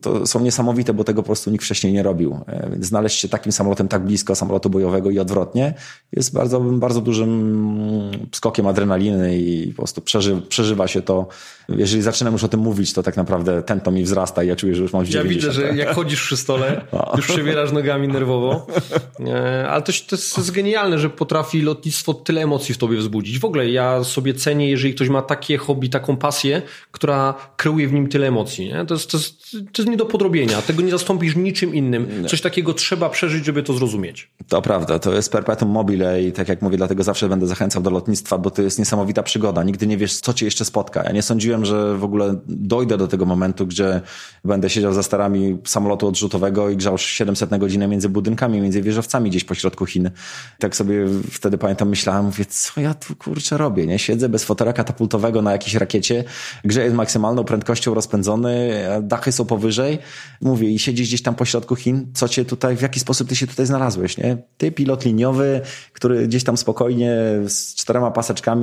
to są niesamowite, bo tego po prostu nikt wcześniej nie robił. E, więc znaleźć się takim samolotem tak blisko samolotu bojowego i odwrotnie jest bardzo, bardzo dużym skokiem adrenaliny i po prostu przeży, przeżywa się to. Jeżeli zaczynam już o tym mówić, to tak naprawdę tętno mi wzrasta i ja czuję, że już mam 90. Ja widzę, że jak chodzisz przy stole, no. już przebierasz nogami nerwowo. E, ale to, to jest genialne, że potrafi lotnictwo tyle emocji w tobie wzbudzić. W ogóle ja sobie cenię, jeżeli ktoś ma takie hobby, taką pasję, która kreuje w nim tyle emocji. Nie? To, jest, to, jest, to jest nie do podrobienia. Tego nie zastąpisz niczym innym. Coś takiego trzeba przeżyć, żeby to zrozumieć. To prawda. To jest perpetuum mobile i tak jak mówię, dlatego zawsze będę zachęcał do lotnictwa, bo to jest niesamowita przygoda. Nigdy nie wiesz, co cię jeszcze spotka. Ja nie sądziłem, że w ogóle dojdę do tego momentu, gdzie będę siedział za starami samolotu odrzutowego i grzał 700 na godzinę między budynkami, między wieżowcami gdzieś po środku Chin. Tak sobie wtedy pamiętam, myślałem, mówię, co ja tu kurczę robię, nie? Siedzę bez fotela katapultowego na jakiejś rakiecie, grze jest maksymalną prędkością rozpędzony, dachy są powyżej. Mówię, i siedzisz gdzieś tam po środku Chin, co cię tutaj, w jaki sposób ty się tutaj znalazłeś, nie? Ty, pilot liniowy, który gdzieś tam spokojnie z czterema paseczkami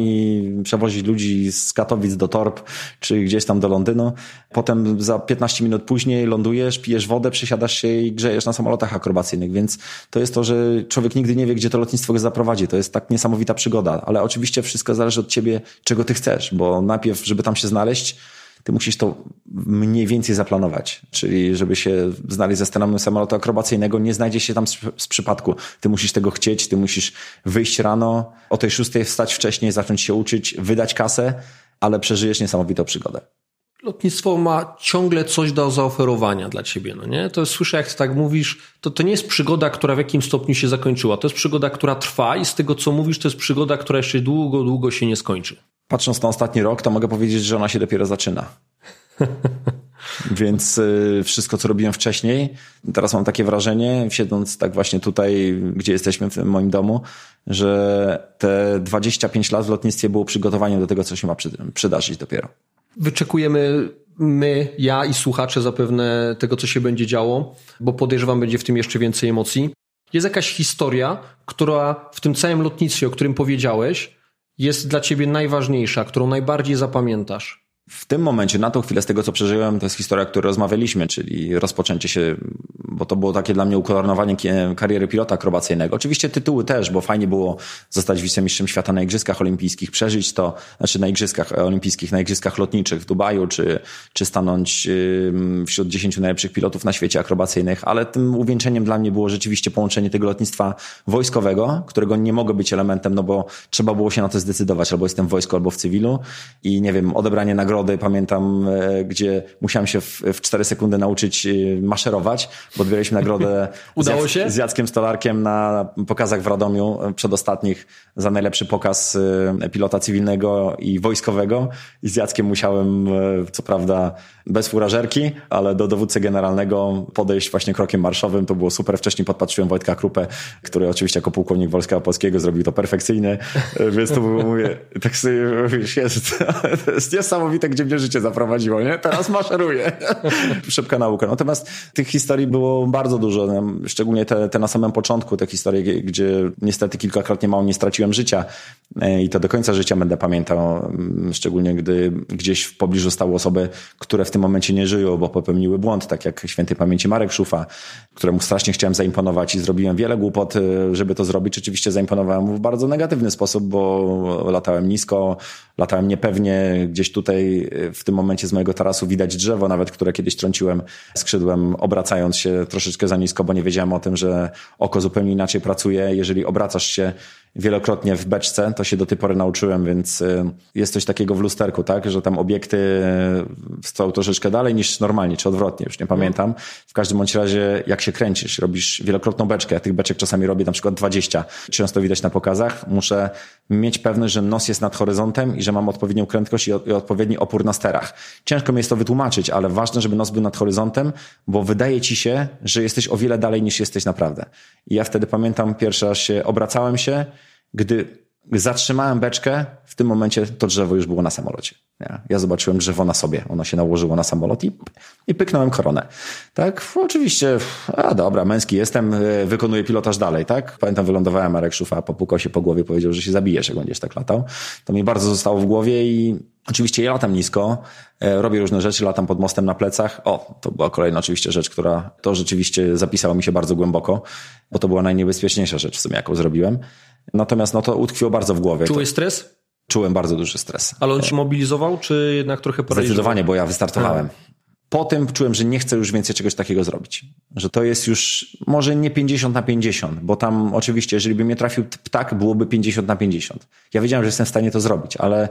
przewozi ludzi z Katowic do Torp, czy gdzieś tam do Londynu. Potem za 15 minut później lądujesz, pijesz wodę, przesiadasz się i grzejesz na samolotach akrobacyjnych, więc to jest to, że człowiek nigdy nie wie, gdzie to lotnictwo go zaprowadzi. To jest tak niesamowita przygoda, ale oczywiście wszystko zależy od ciebie, czego ty chcesz, bo najpierw, żeby tam się znaleźć, ty musisz to mniej więcej zaplanować. Czyli żeby się znaleźć ze sceną samolotu akrobacyjnego, nie znajdzie się tam z, z, przypadku. Ty musisz tego chcieć, ty musisz wyjść rano, o tej szóstej wstać wcześniej, zacząć się uczyć, wydać kasę, ale przeżyjesz niesamowitą przygodę. Lotnictwo ma ciągle coś do zaoferowania dla ciebie, no nie? To jest, słyszę, jak ty tak mówisz, to, to nie jest przygoda, która w jakimś stopniu się zakończyła. To jest przygoda, która trwa i z tego, co mówisz, to jest przygoda, która jeszcze długo, długo się nie skończy patrząc na ostatni rok, to mogę powiedzieć, że ona się dopiero zaczyna. Więc y, wszystko, co robiłem wcześniej, teraz mam takie wrażenie, siedząc tak właśnie tutaj, gdzie jesteśmy w moim domu, że te 25 lat w lotnictwie było przygotowaniem do tego, co się ma przydarzyć dopiero. Wyczekujemy my, ja i słuchacze zapewne tego, co się będzie działo, bo podejrzewam, będzie w tym jeszcze więcej emocji. Jest jakaś historia, która w tym całym lotnictwie, o którym powiedziałeś, jest dla ciebie najważniejsza, którą najbardziej zapamiętasz? W tym momencie, na tą chwilę, z tego co przeżyłem, to jest historia, o której rozmawialiśmy, czyli rozpoczęcie się, bo to było takie dla mnie ukoronowanie kariery pilota akrobacyjnego. Oczywiście tytuły też, bo fajnie było zostać wicemistrzem świata na Igrzyskach Olimpijskich, przeżyć to, znaczy na Igrzyskach Olimpijskich, na Igrzyskach Lotniczych w Dubaju, czy, czy stanąć wśród dziesięciu najlepszych pilotów na świecie akrobacyjnych, ale tym uwieńczeniem dla mnie było rzeczywiście połączenie tego lotnictwa wojskowego, którego nie mogę być elementem, no bo trzeba było się na to zdecydować, albo jestem w wojsku, albo w cywilu i nie wiem, odebranie nagrody nagrody, pamiętam, e, gdzie musiałem się w, w 4 sekundy nauczyć e, maszerować, bo odbieraliśmy nagrodę Udało z, się? z Jackiem Stolarkiem na pokazach w Radomiu, e, przedostatnich, za najlepszy pokaz pilota cywilnego i wojskowego. I z Jackiem musiałem, co prawda, bez furażerki, ale do dowódcy generalnego podejść właśnie krokiem marszowym. To było super. Wcześniej podpatrzyłem Wojtka Krupę, który oczywiście jako pułkownik Wojska Polskiego zrobił to perfekcyjnie, więc to było, mówię, tak sobie, mówisz, jest, to jest niesamowite, gdzie mnie życie zaprowadziło, nie? Teraz maszeruję. Szybka nauka. Natomiast tych historii było bardzo dużo, szczególnie te, te na samym początku, te historie, gdzie niestety kilkakrotnie mało nie straciłem życia e, i to do końca życia będę pamiętał, szczególnie gdy gdzieś w pobliżu stały osoby, które w tym momencie nie żyją, bo popełniły błąd, tak jak świętej pamięci Marek Szufa, któremu strasznie chciałem zaimponować i zrobiłem wiele głupot, e, żeby to zrobić. Oczywiście zaimponowałem w bardzo negatywny sposób, bo latałem nisko, latałem niepewnie, gdzieś tutaj e, w tym momencie z mojego tarasu widać drzewo, nawet które kiedyś trąciłem skrzydłem, obracając się troszeczkę za nisko, bo nie wiedziałem o tym, że oko zupełnie inaczej pracuje. Jeżeli obracasz się wielokrotnie w beczce, to się do tej pory nauczyłem, więc y, jest coś takiego w lusterku, tak, że tam obiekty y, są troszeczkę dalej niż normalnie, czy odwrotnie, już nie pamiętam. W każdym bądź razie, jak się kręcisz, robisz wielokrotną beczkę, ja tych beczek czasami robię na przykład 20, często widać na pokazach, muszę mieć pewność, że nos jest nad horyzontem i że mam odpowiednią prędkość i, odpowiedni opór na sterach. Ciężko mi jest to wytłumaczyć, ale ważne, żeby nos był nad horyzontem, bo wydaje ci się, że jesteś o wiele dalej niż jesteś naprawdę. I ja wtedy pamiętam pierwszy raz się obracałem się, gdy zatrzymałem beczkę, w tym momencie to drzewo już było na samolocie. Ja, zobaczyłem drzewo na sobie, ono się nałożyło na samolot i, i pyknąłem koronę. Tak, oczywiście, a dobra, męski jestem, e, wykonuję pilotaż dalej, tak? Pamiętam, wylądowałem, Marek Szufa popukał się po głowie, powiedział, że się zabijesz, jak będziesz tak latał. To mi bardzo zostało w głowie i oczywiście ja latam nisko, e, robię różne rzeczy, latam pod mostem na plecach. O, to była kolejna oczywiście rzecz, która to rzeczywiście zapisała mi się bardzo głęboko, bo to była najniebezpieczniejsza rzecz w sumie, jaką zrobiłem. Natomiast no to utkwiło bardzo w głowie. Czułeś stres? Czułem bardzo duży stres. Ale on ci mobilizował, czy jednak trochę paraliżował? Zdecydowanie, bo ja wystartowałem. Po tym czułem, że nie chcę już więcej czegoś takiego zrobić. Że to jest już może nie 50 na 50, bo tam oczywiście, jeżeli by mnie trafił ptak, byłoby 50 na 50. Ja wiedziałem, że jestem w stanie to zrobić, ale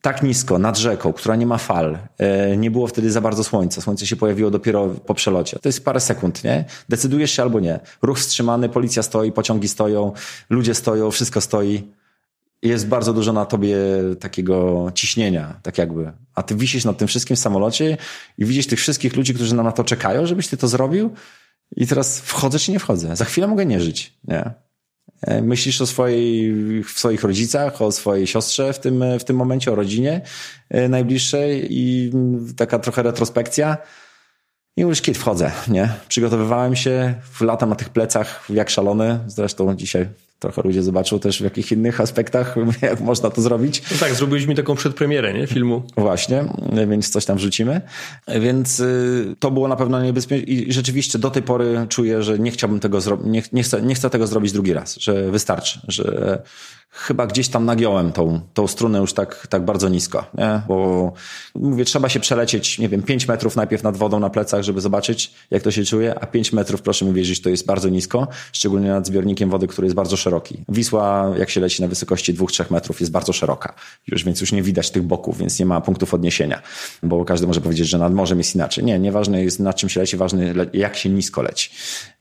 tak nisko, nad rzeką, która nie ma fal, e, nie było wtedy za bardzo słońca. Słońce się pojawiło dopiero po przelocie. To jest parę sekund, nie? Decydujesz się albo nie. Ruch wstrzymany, policja stoi, pociągi stoją, ludzie stoją, wszystko stoi jest bardzo dużo na tobie takiego ciśnienia, tak jakby. A ty wisisz nad tym wszystkim w samolocie i widzisz tych wszystkich ludzi, którzy na to czekają, żebyś ty to zrobił. I teraz wchodzę czy nie wchodzę? Za chwilę mogę nie żyć, nie? E, myślisz o w swoich rodzicach, o swojej siostrze w tym, w tym momencie, o rodzinie e, najbliższej i taka trochę retrospekcja. I już kiedy wchodzę, nie? Przygotowywałem się, latam na tych plecach jak szalony. Zresztą dzisiaj trochę ludzie zobaczą też w jakich innych aspektach, jak można to zrobić. No tak, zrobiliśmy taką przedpremierę, nie? Filmu. Właśnie, więc coś tam wrzucimy. Więc y, to było na pewno niebezpieczne i rzeczywiście do tej pory czuję, że nie chciałbym tego zrobić, nie, nie, chcę, nie chcę tego zrobić drugi raz, że wystarczy, że chyba gdzieś tam nagiąłem tą, tą strunę już tak, tak bardzo nisko, nie? bo mówię, trzeba się przelecieć, nie wiem, 5 metrów najpierw nad wodą na plecach, żeby zobaczyć, jak to się czuje, a 5 metrów, proszę mi wierzyć, to jest bardzo nisko, szczególnie nad zbiornikiem wody, który jest bardzo szeroki. Wisła, jak się leci na wysokości 2-3 metrów, jest bardzo szeroka, już więc już nie widać tych boków, więc nie ma punktów odniesienia, bo każdy może powiedzieć, że nad morzem jest inaczej. Nie, nieważne jest nad czym się leci, ważne jak się nisko leci.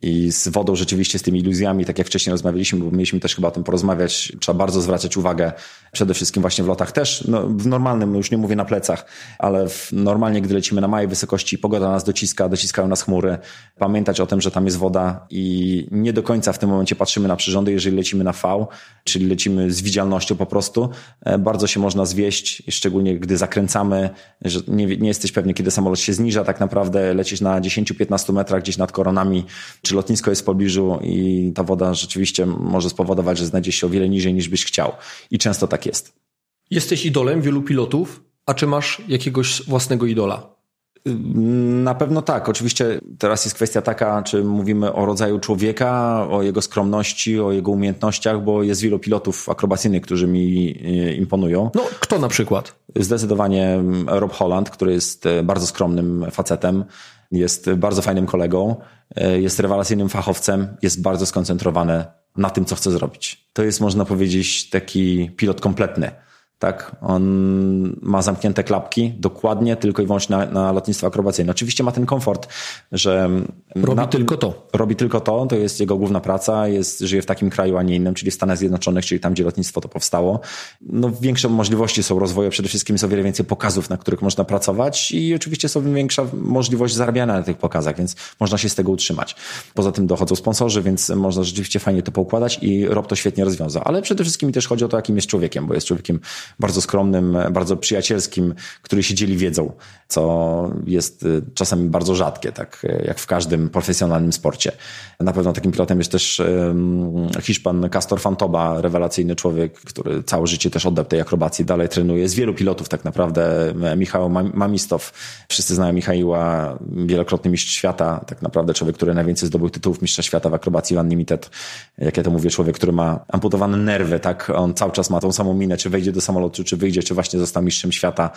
I z wodą rzeczywiście, z tymi iluzjami, tak jak wcześniej rozmawialiśmy, bo mieliśmy też chyba o tym porozmawiać, trzeba bardzo zwracać uwagę przede wszystkim właśnie w lotach też, no, w normalnym, już nie mówię na plecach, ale w, normalnie, gdy lecimy na małej wysokości, pogoda nas dociska, dociskają nas chmury, pamiętać o tym, że tam jest woda i nie do końca w tym momencie patrzymy na przyrządy, jeżeli lecimy na V, czyli lecimy z widzialnością po prostu, e, bardzo się można zwieść, szczególnie gdy zakręcamy, że nie, nie jesteś pewnie, kiedy samolot się zniża, tak naprawdę lecisz na 10-15 metrach gdzieś nad koronami, czy lotnisko jest w pobliżu i ta woda rzeczywiście może spowodować, że znajdziesz się o wiele niżej niż byś chciał. I często tak jest. Jesteś idolem wielu pilotów, a czy masz jakiegoś własnego idola? Na pewno tak. Oczywiście teraz jest kwestia taka, czy mówimy o rodzaju człowieka, o jego skromności, o jego umiejętnościach, bo jest wielu pilotów akrobacyjnych, którzy mi e, imponują. No, kto na przykład? Zdecydowanie Rob Holland, który jest e, bardzo skromnym facetem, jest bardzo fajnym kolegą, e, jest rewelacyjnym fachowcem, jest bardzo skoncentrowany na tym, co chce zrobić. To jest, można powiedzieć, taki pilot kompletny. Tak, on ma zamknięte klapki dokładnie tylko i wyłącznie na, na lotnictwo akrobacyjne. Oczywiście ma ten komfort, że. Robi na, tylko to. Robi tylko to, to jest jego główna praca, jest, żyje w takim kraju, a nie innym, czyli w Stanach Zjednoczonych, czyli tam, gdzie lotnictwo to powstało. No, większe możliwości są rozwoju, przede wszystkim jest o wiele więcej pokazów, na których można pracować i oczywiście są większa możliwość zarabiania na tych pokazach, więc można się z tego utrzymać. Poza tym dochodzą sponsorzy, więc można rzeczywiście fajnie to poukładać i Rob to świetnie rozwiązał. Ale przede wszystkim też chodzi o to, jakim jest człowiekiem, bo jest człowiekiem bardzo skromnym, bardzo przyjacielskim, który się dzieli wiedzą, co jest y, czasami bardzo rzadkie, tak jak w każdym profesjonalnym sporcie. Na pewno takim pilotem jest też Hiszpan Castor Fantoba, rewelacyjny człowiek, który całe życie też oddał tej akrobacji, dalej trenuje. Z wielu pilotów tak naprawdę, Michał Mamistow, wszyscy znają Michaiła, wielokrotny mistrz świata, tak naprawdę człowiek, który najwięcej zdobył tytułów mistrza świata w akrobacji Unlimited. Jak ja to mówię, człowiek, który ma amputowane nerwy, tak? On cały czas ma tą samą minę, czy wejdzie do samolotu, czy wyjdzie, czy właśnie został mistrzem świata.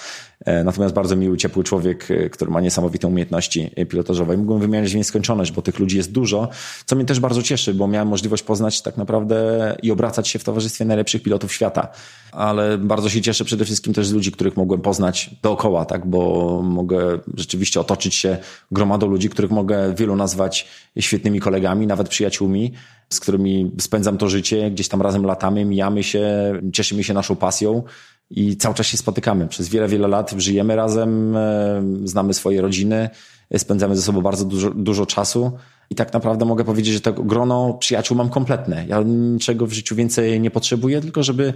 E, natomiast bardzo miły, ciepły człowiek, e, który ma niesamowite umiejętności pilotażowe. I mógłbym wymieniać w nieskończoność, bo tych ludzi jest dużo, co mnie też bardzo cieszy, bo miałem możliwość poznać tak naprawdę i obracać się w towarzystwie najlepszych pilotów świata. Ale bardzo się cieszę przede wszystkim też z ludzi, których mogłem poznać dookoła, tak, bo mogę rzeczywiście otoczyć się gromadą ludzi, których mogę wielu nazwać świetnymi kolegami, nawet przyjaciółmi, z którymi spędzam to życie, gdzieś tam razem latamy, mijamy się, cieszymy się naszą pasją i cały czas się spotykamy. Przez wiele, wiele lat żyjemy razem, e, znamy swoje rodziny, spędzamy ze sobą bardzo dużo, dużo czasu i tak naprawdę mogę powiedzieć, że to grono przyjaciół mam kompletne. Ja niczego w życiu więcej nie potrzebuję, tylko żeby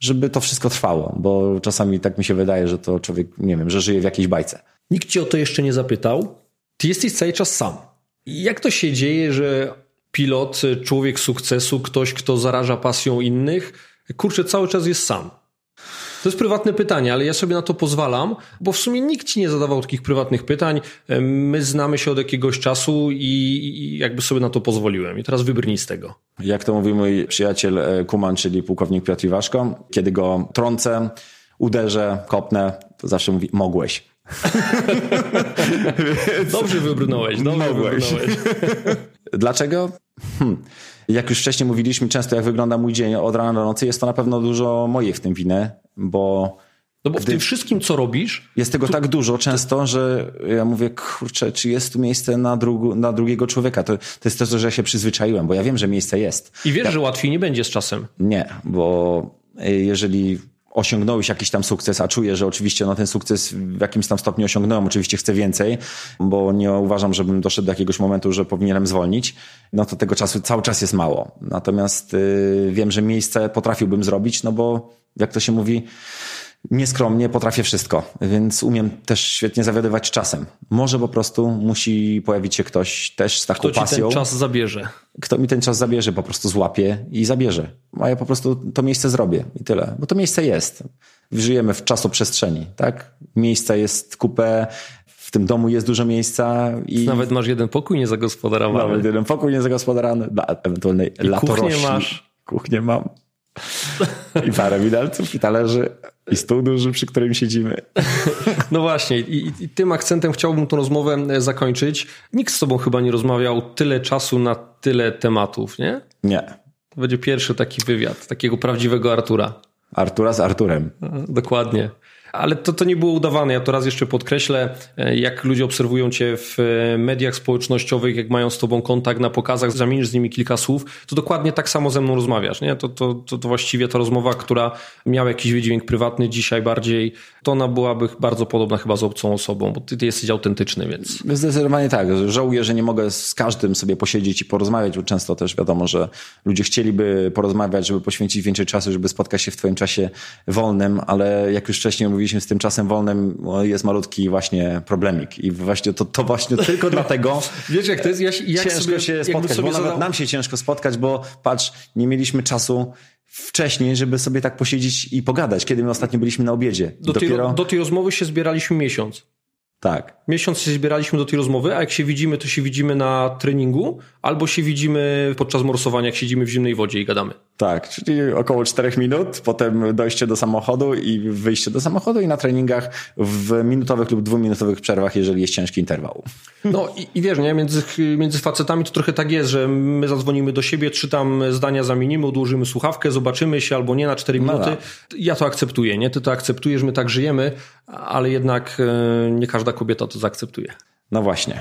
żeby to wszystko trwało, bo czasami tak mi się wydaje, że to człowiek, nie wiem, że żyje w jakiejś bajce. Nikt ci o to jeszcze nie zapytał. Ty jesteś cały czas sam. Jak to się dzieje, że pilot, człowiek sukcesu, ktoś, kto zaraża pasją innych, kurczę, cały czas jest sam? To jest prywatne pytanie, ale ja sobie na to pozwalam, bo w sumie nikt ci nie zadawał takich prywatnych pytań. My znamy się od jakiegoś czasu i, jakby sobie na to pozwoliłem. I teraz wybrnij z tego. Jak to mówi mój przyjaciel e, Kuman, czyli pułkownik Piotr Iwaszko, kiedy go trącę, uderzę, kopnę, to zawsze mówi mogłeś. dobrze wybrnąłeś, dobrze Mogłeś. wybrnąłeś. Dlaczego? Hmm. Jak już wcześniej mówiliśmy, często jak wygląda mój dzień od rana do nocy, jest to na pewno dużo mojej w tym winy, bo no bo w tym wszystkim, co robisz. Jest tego to... tak dużo często, że ja mówię, kurczę, czy jest tu miejsce na, drugu, na drugiego człowieka? To, to jest to, że ja się przyzwyczaiłem, bo ja wiem, że miejsce jest. I wiesz, ja... że łatwiej nie będzie z czasem. Nie, bo jeżeli osiągnąłeś jakiś tam sukces, a czuję, że oczywiście no, ten sukces w jakimś tam stopniu osiągnąłem, oczywiście chcę więcej, bo nie uważam, żebym doszedł do jakiegoś momentu, że powinienem zwolnić, no to tego czasu cały czas jest mało. Natomiast yy, wiem, że miejsce potrafiłbym zrobić, no bo jak to się mówi, nieskromnie potrafię wszystko, więc umiem też świetnie zawiadywać czasem. Może po prostu musi pojawić się ktoś też z taką kto pasją. Kto ten czas zabierze. Kto mi ten czas zabierze, po prostu złapie i zabierze. A ja po prostu to miejsce zrobię i tyle. Bo to miejsce jest. Żyjemy w czasoprzestrzeni, tak? Miejsca jest kupę, w tym domu jest dużo miejsca. I... Nawet masz jeden pokój niezagospodarowany. Nawet jeden pokój niezagospodarowany dla ewentualnej I kuchnię masz. Kuchnię mam. I parę widelców, i talerzy, i stół duży, przy którym siedzimy. No właśnie, i, i, tym akcentem chciałbym tę rozmowę e, zakończyć. Nikt z tobą chyba nie rozmawiał tyle czasu na tyle tematów, nie? Nie. To będzie pierwszy taki wywiad, takiego prawdziwego Artura. Artura z Arturem. Dokładnie. Ale to, to nie było udawane. Ja to raz jeszcze podkreślę, e, jak ludzie obserwują cię w e, mediach społecznościowych, jak mają z tobą kontakt na pokazach, zamienisz z nimi kilka słów, to dokładnie tak samo ze mną rozmawiasz. Nie? To, to, to, to właściwie ta rozmowa, która miała jakiś wydźwięk prywatny, dzisiaj bardziej, to ona byłaby bardzo podobna chyba z obcą osobą, bo ty, ty jesteś autentyczny, więc... Zdecydowanie tak. Żałuję, że nie mogę z każdym sobie posiedzieć i porozmawiać, bo często też wiadomo, że ludzie chcieliby porozmawiać, żeby poświęcić więcej czasu, żeby spotkać się w twoim czasie wolnym, ale jak już wcześniej mówiliśmy, z tym czasem wolnym jest malutki właśnie problemik. I właśnie to, to właśnie tylko dlatego. Wiesz, jak to jest? Ja, jak ciężko sobie, się spotkać, bo zadał... nawet nam się ciężko spotkać, bo patrz, nie mieliśmy czasu wcześniej, żeby sobie tak posiedzieć i pogadać, kiedy my ostatnio byliśmy na obiedzie. Do, dopiero... tej, do tej rozmowy się zbieraliśmy miesiąc. Tak. Miesiąc się zbieraliśmy do tej rozmowy, a jak się widzimy, to się widzimy na treningu, albo się widzimy podczas morsowania, jak siedzimy w zimnej wodzie i gadamy. Tak, czyli około 4 minut, potem dojście do samochodu i wyjście do samochodu i na treningach w minutowych lub dwuminutowych przerwach, jeżeli jest ciężki interwał. No i, i wiesz, nie? Między, między facetami to trochę tak jest, że my zadzwonimy do siebie, trzy tam zdania zamienimy, odłożymy słuchawkę, zobaczymy się albo nie na 4 no minuty. No ja to akceptuję, nie? Ty to akceptujesz, my tak żyjemy, ale jednak e, nie każda kobieta to zaakceptuje. No właśnie.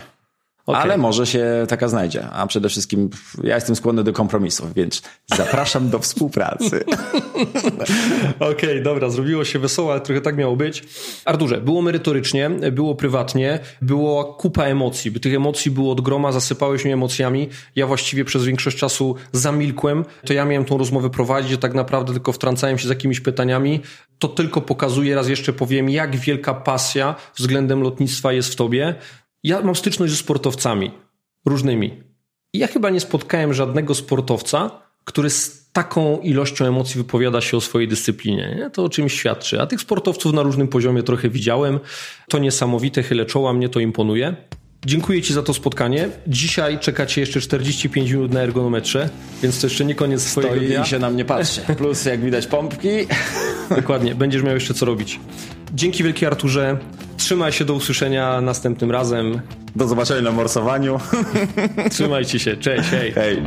Okay. Ale może się taka znajdzie. A przede wszystkim ja jestem skłonny do kompromisów, więc zapraszam do współpracy. Okej, okay, dobra, zrobiło się wesoło, ale trochę tak miało być. Arturze, było merytorycznie, było prywatnie, było kupa emocji. Tych emocji było od groma, zasypałeś mnie emocjami. Ja właściwie przez większość czasu zamilkłem. To ja miałem tą rozmowę prowadzić, że tak naprawdę tylko wtrącałem się z jakimiś pytaniami. To tylko pokazuje, raz jeszcze powiem, jak wielka pasja względem lotnictwa jest w tobie ja mam styczność ze sportowcami różnymi. I ja chyba nie spotkałem żadnego sportowca, który z taką ilością emocji wypowiada się o swojej dyscyplinie. Nie? To o czymś świadczy. A tych sportowców na różnym poziomie trochę widziałem. To niesamowite, chylę czoła, mnie to imponuje. Dziękuję Ci za to spotkanie. Dzisiaj czekacie jeszcze 45 minut na ergonometrze, więc to jeszcze nie koniec swojego Stoi dnia. i się na mnie patrzy. Plus jak widać pompki. Dokładnie, będziesz miał jeszcze co robić. Dzięki wielkie Arturze. Trzymaj się do usłyszenia następnym razem. Do zobaczenia na morsowaniu. Trzymajcie się. Cześć, hej. Hej.